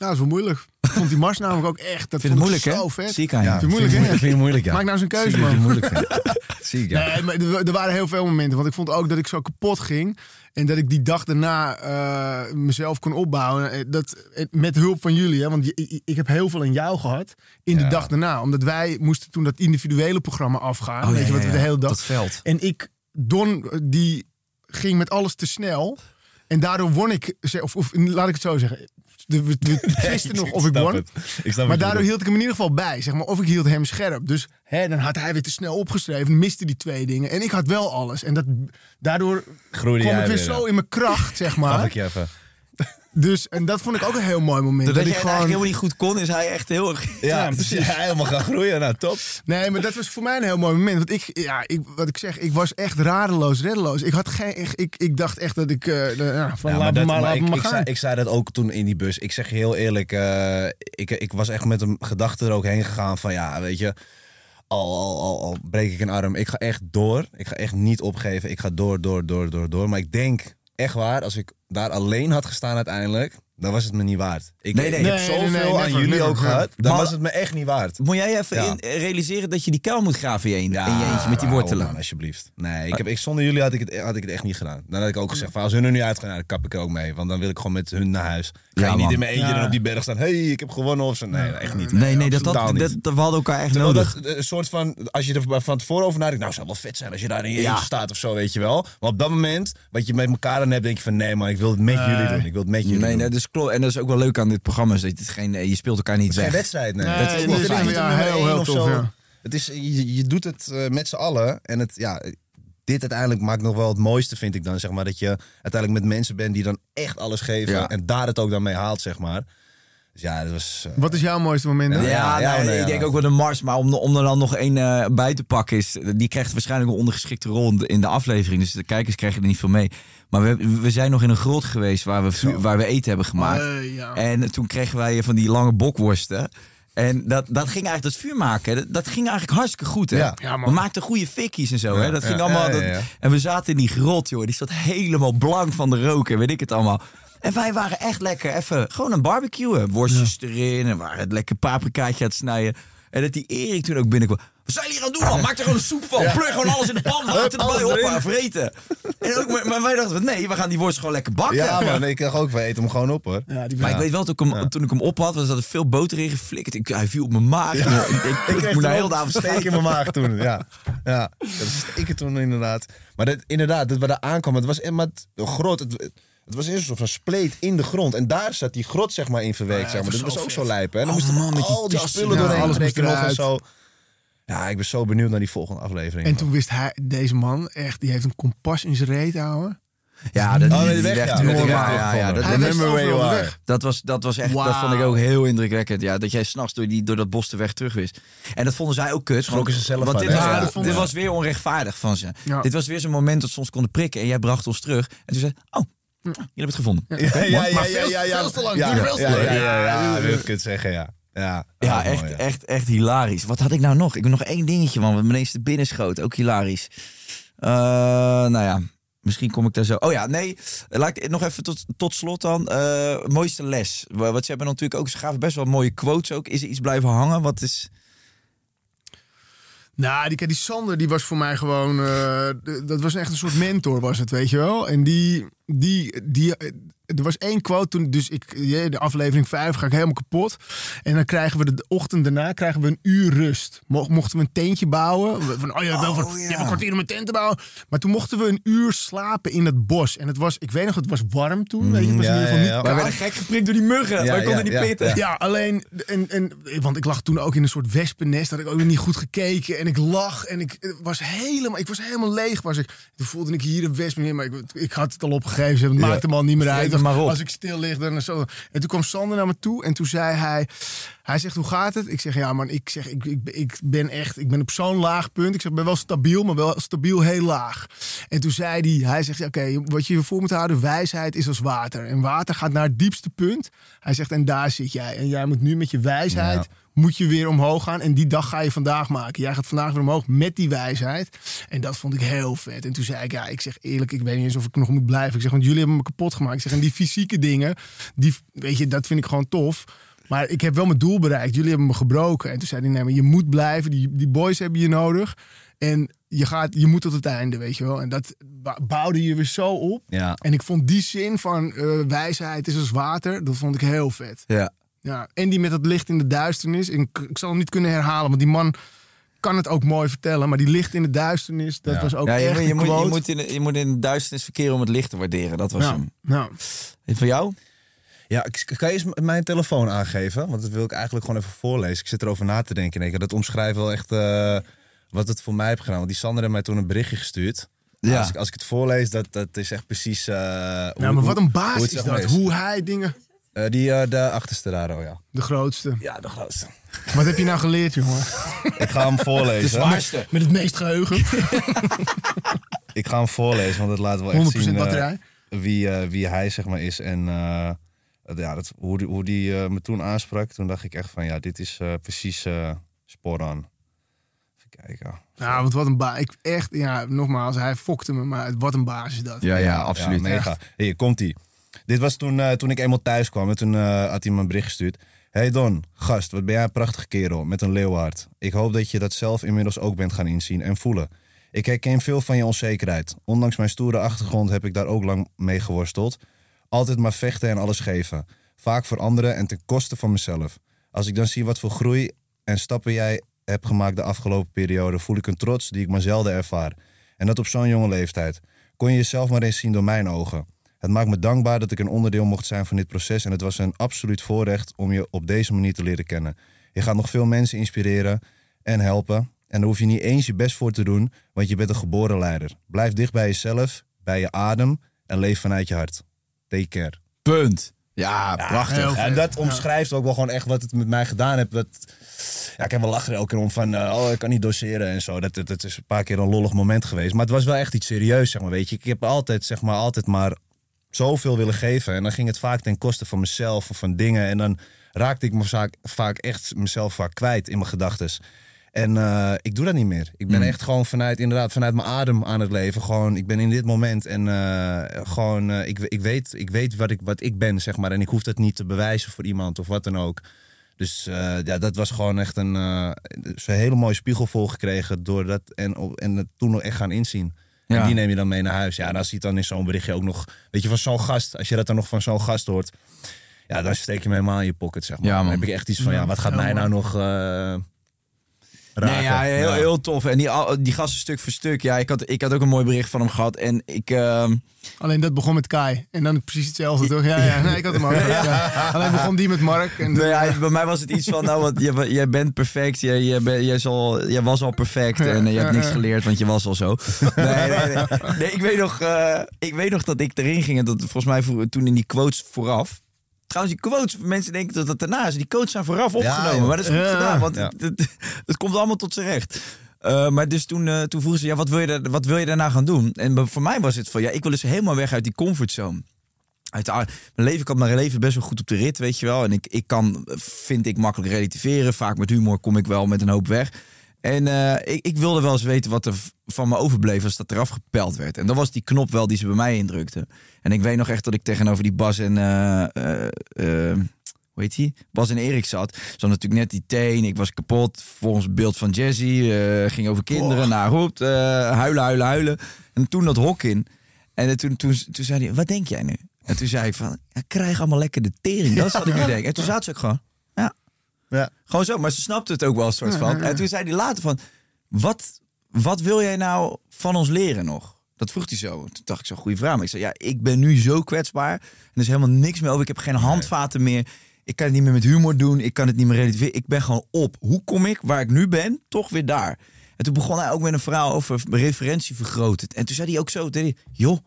dat is wel moeilijk. Ik vond die mars namelijk ook echt... Dat Vind je het moeilijk, ik hè? vet. Zie ik aan je. Vind je moeilijk, hè? ik vind je moeilijk, ja. Maak nou eens een keuze, Zie dat man. je moeilijk vindt. Zie ik, ja. Nee, maar er, er waren heel veel momenten. Want ik vond ook dat ik zo kapot ging. En dat ik die dag daarna eh, mezelf kon opbouwen. Eh, Dat, eh, met hulp van jullie. Hè, want je- ik, ik heb heel veel aan jou gehad. In de Ja. dag daarna. Omdat wij moesten toen dat individuele programma afgaan. Oh, weet ja, je wat ja, we de ja. hele dag. Dat veld. En ik, Don, die ging met alles te snel. En daardoor won ik. ze- Of, of laat ik het zo zeggen. We, twisten nog of ik won. het. Ik Maar daardoor hield ik hem in ieder geval bij. Zeg maar. Of ik hield hem scherp. Dus hè, dan had hij weer te snel opgeschreven. Miste die twee dingen. En ik had wel alles. En dat, daardoor Groeide kwam ik weer weer, zo in mijn kracht, zeg Mag maar. ik je even? Dus, en dat vond ik ook een heel mooi moment. Dat ik gewoon... helemaal niet goed kon, is hij echt heel erg... Ja, Ja, precies. helemaal gaan groeien. Nou, top. Nee, maar dat was voor mij een heel mooi moment. Want ik, ja, ik, wat ik zeg, ik was echt radeloos, reddeloos. Ik, had geen, ik, ik dacht echt dat ik, eh, de- ja, van Ja, laat me dat- maar, laat ik, maar ik, gaan. zei, ik zei dat ook toen in die bus. Ik zeg je heel eerlijk, eh, ik, ik was echt met een gedachte er ook heen gegaan van ja, weet je, al, al, al, al breek ik een arm, ik ga echt door. Ik ga echt niet opgeven. Ik ga door, door, door, door, door. Maar ik denk echt waar, als ik daar alleen had gestaan uiteindelijk, dan was het me niet waard. Ik, Nee, nee. ik heb Nee, zoveel nee, nee, aan never, jullie never, ook gehad, dan Maar- was het me echt niet waard. Moet jij even Ja. in- realiseren dat je die kuil moet graven in je, in je eentje met die hou wortelen? op, man, alsjeblieft. Nee, ik heb, ik, zonder jullie had ik, het, had ik het echt niet gedaan. Dan had ik ook gezegd, van, als hun er nu uitgaan, dan kap ik er ook mee. Want dan wil ik gewoon met hun naar huis. Ga Ja, je niet man. in mijn eentje Ja. dan op die berg staan. hey, ik heb gewonnen of zo. Nee, echt niet. Nee, nee, dat, dat, niet. dat, dat, we hadden elkaar echt Terwijl nodig. dat eh, een soort van, als je er van tevoren over nadenkt, nou zou wel vet zijn als je daar in je Ja. eentje staat of zo, weet je wel. Maar op dat moment, wat je met elkaar dan hebt, denk je van nee man, ik wil het met jullie doen. Ik wil het met jullie Nee, doen. nee, klopt. En dat is ook wel leuk aan dit programma. Is dat het geen, eh, je speelt elkaar niet Het is geen weg. wedstrijd, nee. Nee, dat is nee, ja, heel, heel of tof, ja. Het is, je, je doet het eh, met z'n allen. En het, ja, dit uiteindelijk maakt nog wel het mooiste, vind ik dan. Zeg maar, dat je uiteindelijk met mensen bent die dan echt alles geven. Ja. En daar het ook dan mee haalt, zeg maar. Dus ja, dat was... eh, Wat is jouw mooiste moment dan? Ja, Ja, ja, nou, nee, ja. ik denk ook wel de Mars. Maar om, om er dan nog één eh, bij te pakken is... Die krijgt waarschijnlijk een ondergeschikte rol in de- in de aflevering. Dus de kijkers krijgen er niet veel mee. Maar we, we zijn nog in een grot geweest waar we, waar we eten hebben gemaakt. Eh, ja. En toen kregen wij van die lange bokworsten. En dat, dat ging eigenlijk, dat vuur maken, dat, dat ging eigenlijk hartstikke goed. Hè? Ja. Ja, man. we maakten goede fikkies en zo. hè? Dat ja, ging allemaal. ja, ja, dat- ja. en we zaten in die grot, joh. Die zat helemaal blank van de rook en weet ik het allemaal. En wij waren echt lekker even gewoon een barbecuen. Worstjes erin en waren het lekker paprikaatje aan het snijden. En dat die Erik toen ook binnenkwam. Wat zijn jullie aan het doen, man? Maak er gewoon een soep van. Pleur gewoon alles in de pan. Water erbij, alles op en vreten. En ook, maar, maar wij dachten, van, nee, we gaan die worst gewoon lekker bakken. ja, man, ik dacht ook, we eten hem gewoon op, hoor. Ja, die Maar ik weet wel, toen ik hem, toen ik hem op had, was dat er veel boter in geflikkerd. Ik, hij viel op mijn maag. Ik, ik, ik, Ik heel de avond steek in mijn maag toen. Ja, ja. dat steken toen inderdaad. Maar dat, inderdaad, dat we daar aankwamen, het was echt maar het grot. Het, het was eerst een soort van spleet in de grond. En daar zat die grot zeg maar in verweekt. zeg maar. dat Dat was ook vet. zo lijp. Hè? En dan Oh, moesten man, al die tassen. spullen Ja, doorheen alles moest trekken nog en zo. Ja, ik ben zo benieuwd naar die volgende aflevering. En man. toen wist hij, deze man, echt, die heeft een kompas in zijn reet houden. Ja, dat, Oh, die- weg, weg- ja. weg, ja, ja, dat, weg. was, dat was echt, dat vond ik ook heel indrukwekkend. Ja, dat jij s'nachts door, die- door dat bos de weg terug wist. En dat vonden zij ook kut. Schrokken ze zelf want van, dit, was, Ja, dit was weer onrechtvaardig van ze. Ja. Dit was weer zo'n moment dat ze ons konden prikken. En jij bracht ons terug. En toen zei oh, jullie hebben het gevonden. Ja, ja, ja, veel- ja, ja. veel te lang, Ja, dat kun je het zeggen, ja. Ja, Ja, echt, mooi, ja. echt, echt hilarisch. Wat had ik nou nog? Ik heb nog één dingetje, man. Wat me ineens te binnen schoot. Ook hilarisch. Eh, nou ja, misschien kom ik daar zo. Oh ja, nee. Laat ik nog even tot, tot slot dan. Eh, mooiste les. Wa- Wat ze hebben natuurlijk ook. Ze gaven best wel mooie quotes ook. Is er iets blijven hangen? Wat is. Nou, die, die Sander, die was voor mij gewoon... eh, dat was echt een soort mentor, was het, weet je wel. En die... die, die er was één quote toen, dus ik, ja, de aflevering 5 ga ik helemaal kapot. En dan krijgen we de, ochtend daarna krijgen we een uur rust. Mo- Mochten we een tentje bouwen. We- Van, oh ja, wel van, Oh, ja. je hebt een kwartier om een tent te bouwen. Maar toen mochten we een uur slapen in het bos. En het was, ik weet nog, het was warm toen. weet je, het was ja, in ieder geval ja, niet ja. Koud. werden gek geprikt door die muggen. Ja, Wij konden ja, niet ja, pitten. ja. Ja, alleen, en, en, want ik lag toen ook in een soort wespennest. Had ik ook niet goed gekeken. En ik lag en ik was helemaal, ik was helemaal leeg. Was ik. Toen voelde ik hier een wesp in. Maar ik, ik had het al opgegeven. Het maakte me al niet meer uit. op. Als ik stil lig, dan zo. En toen kwam Sander naar me toe. En toen zei hij, hij zegt, hoe gaat het? Ik zeg, ja man, ik zeg, ik, ik, ik ben echt, ik ben op zo'n laag punt. Ik zeg, ik ben wel stabiel, maar wel stabiel heel laag. En toen zei hij, hij zegt, oké, wat je je voor moet houden, wijsheid is als water. En water gaat naar het diepste punt. Hij zegt, en daar zit jij. En jij moet nu met je wijsheid, moet je weer omhoog gaan. En die dag ga je vandaag maken. Jij gaat vandaag weer omhoog met die wijsheid. En dat vond ik heel vet. En toen zei ik, ja, ik zeg eerlijk, ik weet niet eens of ik nog moet blijven. Ik zeg, want jullie hebben me kapot gemaakt. Ik zeg, en die fysieke dingen, die, weet je, dat vind ik gewoon tof. Maar ik heb wel mijn doel bereikt. Jullie hebben me gebroken. En toen zei hij, nee, maar je moet blijven. Die, die boys hebben je nodig. En je, gaat, je moet tot het einde, weet je wel. En dat bouwde je weer zo op. Ja. En ik vond die zin van eh, wijsheid is als water, dat vond ik heel vet. Ja. Ja, en die met dat licht in de duisternis. Ik, ik zal hem niet kunnen herhalen, want die man kan het ook mooi vertellen. Maar die licht in de duisternis, dat Ja. was ook Ja, je, echt je, een moet, je, moet in, je moet in de duisternis verkeren om het licht te waarderen. Dat was ja, hem. nou, En van jou? Ja, ik- kan je eens mijn telefoon aangeven? Want dat wil ik eigenlijk gewoon even voorlezen. Ik zit erover na te denken. en ik- Dat omschrijft wel echt eh, wat het voor mij heeft gedaan. Want die Sander heeft mij toen een berichtje gestuurd. Ja. Als, ik, als ik het voorlees, dat, dat is echt precies... eh, Nou, hoe- maar wat een hoe baas is dat. is. Hoe hij dingen... Eh, die, eh, de achterste daar, oh ja. De grootste. Ja, de grootste. Wat heb je nou geleerd, jongen? Ik ga hem voorlezen. Zwaarste. Met het meest geheugen. 100% Ik ga hem voorlezen, want het laat wel echt zien eh, batterij. wie, eh, wie hij zeg maar is. En eh, ja, dat, hoe die, hoe die eh, me toen aansprak, toen dacht ik echt van ja, dit is eh, precies eh spoor aan. Even kijken. Ja, want wat een baas. Ik echt, ja, nogmaals, hij fokte me, maar wat een baas is dat. Ja, ja, absoluut. Ja, mega. Hier, komt ie. Dit was toen, eh, toen ik eenmaal thuis kwam en toen eh, had hij me een bericht gestuurd. Hey Don, gast, wat ben jij een prachtige kerel met een leeuwhart. Ik hoop dat je dat zelf inmiddels ook bent gaan inzien en voelen. Ik herken veel van je onzekerheid. Ondanks mijn stoere achtergrond heb ik daar ook lang mee geworsteld. Altijd maar vechten en alles geven. Vaak voor anderen en ten koste van mezelf. Als ik dan zie wat voor groei en stappen jij hebt gemaakt de afgelopen periode, voel ik een trots die ik maar zelden ervaar. En dat op zo'n jonge leeftijd. Kon je jezelf maar eens zien door mijn ogen. Het maakt me dankbaar dat ik een onderdeel mocht zijn van dit proces en het was een absoluut voorrecht om je op deze manier te leren kennen. Je gaat nog veel mensen inspireren en helpen. En daar hoef je niet eens je best voor te doen, want je bent een geboren leider. Blijf dicht bij jezelf, bij je adem en leef vanuit je hart. Take care. Punt. Ja, prachtig. en dat omschrijft ook wel gewoon echt wat het met mij gedaan heeft. Dat, ja, ik heb wel lachen elke keer om van, eh, oh, ik kan niet doseren en zo. Dat, dat, dat is een paar keer een lollig moment geweest. Maar het was wel echt iets serieus, zeg maar, weet je. Ik heb altijd, zeg maar, altijd maar zoveel willen geven. En dan ging het vaak ten koste van mezelf of van dingen. En dan raakte ik me vaak, vaak echt mezelf vaak kwijt in mijn gedachtes. En eh, ik doe dat niet meer. Ik ben echt gewoon vanuit, inderdaad, vanuit mijn adem aan het leven. Gewoon, ik ben in dit moment en eh, gewoon, eh, ik, ik weet, ik weet wat, ik, wat ik ben, zeg maar. En ik hoef dat niet te bewijzen voor iemand of wat dan ook. Dus ja, dat was gewoon echt een, zo'n hele mooie spiegel volgekregen door dat en, op- en het toen nog echt gaan inzien. Ja. En die neem je dan mee naar huis. Ja, en als je het dan in zo'n berichtje ook nog, weet je, van zo'n gast, als je dat dan nog van zo'n gast hoort, ja, dan steek je me helemaal in je pocket, zeg maar. Ja, man. Dan heb ik echt iets van, ja, wat gaat mij nou nog eh raken? Nee, ja, heel, Ja. heel tof. En die, die gasten stuk voor stuk. Ja, ik had, ik had ook een mooi bericht van hem gehad. En ik... ehm, Alleen dat begon met Kai. En dan precies hetzelfde, toch? Ja, ja. Nee, ik had hem ook. Ja. Alleen begon die met Mark. En nou ja, bij mij was het iets van, nou, wat, jij, jij bent perfect. Jij, jij, ben- jij, jij was al perfect. En eh, je hebt niks geleerd, want je was al zo. Nee, nee, nee. nee ik, weet nog, eh, ik weet nog dat ik erin ging. En dat volgens mij voor- toen in die quotes vooraf. Trouwens, die quotes, mensen denken dat het daarna is. Die quotes zijn vooraf opgenomen. maar dat is goed Ja. gedaan, want Ja. het, het, het komt allemaal tot zijn recht. Eh, maar dus toen, eh, toen vroegen ze, ja, wat, wil je daar, wat wil je daarna gaan doen? En voor mij was het van, ja, ik wil dus helemaal weg uit die comfortzone. Uit de, mijn leven, ik had mijn leven best wel goed op de rit, weet je wel. En ik, ik kan, vind ik, makkelijk relativeren. Vaak met humor kom ik wel met een hoop weg. En eh, ik, ik wilde wel eens weten wat er van me overbleef als dat eraf gepeld werd. En dat was die knop wel die ze bij mij indrukte. En ik weet nog echt dat ik tegenover die Bas en... eh, eh, hoe heet die? Bas en Erik zat. Ze hadden natuurlijk net die teen. Ik was kapot. Volgens het beeld van Jesse. ging over kinderen. Nou, roept. huilen, huilen, huilen. En toen dat hok in. En toen, toen, toen zei hij, wat denk jij nu? En toen zei ik van, ja, krijg allemaal lekker de tering. Dat wat ik nu denk. En toen zaten ze ook gewoon, ja, Ja. gewoon zo. Maar ze snapte het ook wel een soort van. En toen zei hij later van, wat, wat wil jij nou van ons leren nog? Dat vroeg hij zo. Toen dacht ik zo, goede vraag. Maar ik zei, ja, ik ben nu zo kwetsbaar. En er is helemaal niks meer over. Ik heb geen handvaten meer. Ik kan het niet meer met humor doen. Ik kan het niet meer relativeren. Ik ben gewoon op. Hoe kom ik waar ik nu ben, toch weer daar? En toen begon hij ook met een verhaal over referentie vergroten. En toen zei hij ook zo, joh,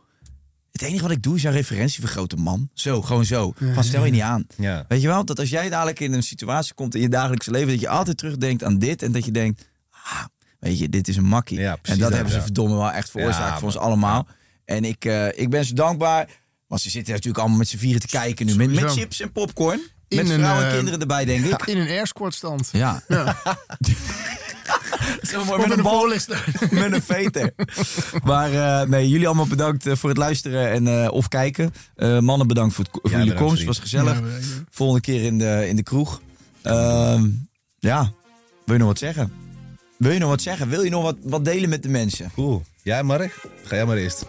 het enige wat ik doe is jouw referentie vergroten, man. Zo, gewoon zo. Van stel je niet aan. Ja. Weet je wel, dat als jij dadelijk in een situatie komt in je dagelijkse leven, dat je altijd terugdenkt aan dit en dat je denkt, ah, weet je, dit is een makkie. Ja, en dat hebben ze ja. verdomme wel echt veroorzaakt Ja, voor ons allemaal. En ik, eh, ik ben ze dankbaar. Want ze zitten natuurlijk allemaal met z'n vieren te kijken nu. Met, chips en popcorn. In met een, vrouwen en eh, kinderen erbij, denk ik. In een airsquad stand. Ja. Zo mooi Of met een een bal voorlichter. met een veter. Maar eh, nee, jullie allemaal bedankt eh, voor het luisteren en, eh, of kijken. Eh, mannen, bedankt voor, het, voor Ja, jullie bedankt, komst. Het was gezellig. Ja. Volgende keer in de, in de kroeg. Ehm, ja, wil je nog wat zeggen? Wil je nog wat zeggen? Wil je nog wat, wat delen met de mensen? Cool. Jij, Mark? Ga jij maar eerst.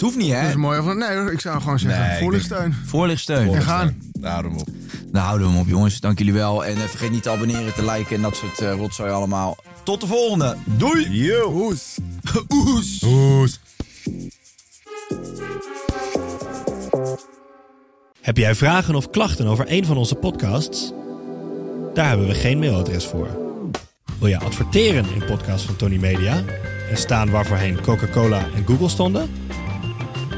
Het hoeft niet, Dat hè? is mooi. Of- Nee hoor, ik zou gewoon zeggen, Nee, ik voorlichtsteun. Voorlichtsteun. En gaan. Daarom op. Nou, houden we hem op, jongens. Dank jullie wel. En eh, vergeet niet te abonneren, te liken en dat soort eh, rotzooi allemaal. Tot de volgende. Doei! Yo! Oes. Oes! Oes. Heb jij vragen of klachten over een van onze podcasts? Daar hebben we geen mailadres voor. Wil je adverteren in podcasts van Tony Media? en staan waar voorheen Coca-Cola en Google stonden?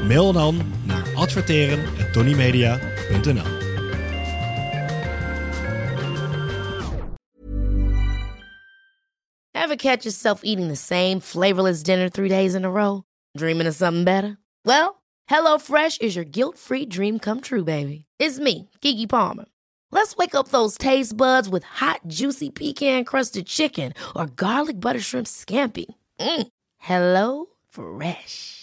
Mail dan naar adverteren@tonymedia.nl. Ever catch yourself eating the same flavorless dinner three days in a row? Dreaming of something better? Well, HelloFresh is your guilt-free dream come true, baby. It's me, Kiki Palmer. Let's wake up those taste buds with hot, juicy pecan-crusted chicken or garlic butter shrimp scampi. Mm. Hello Fresh.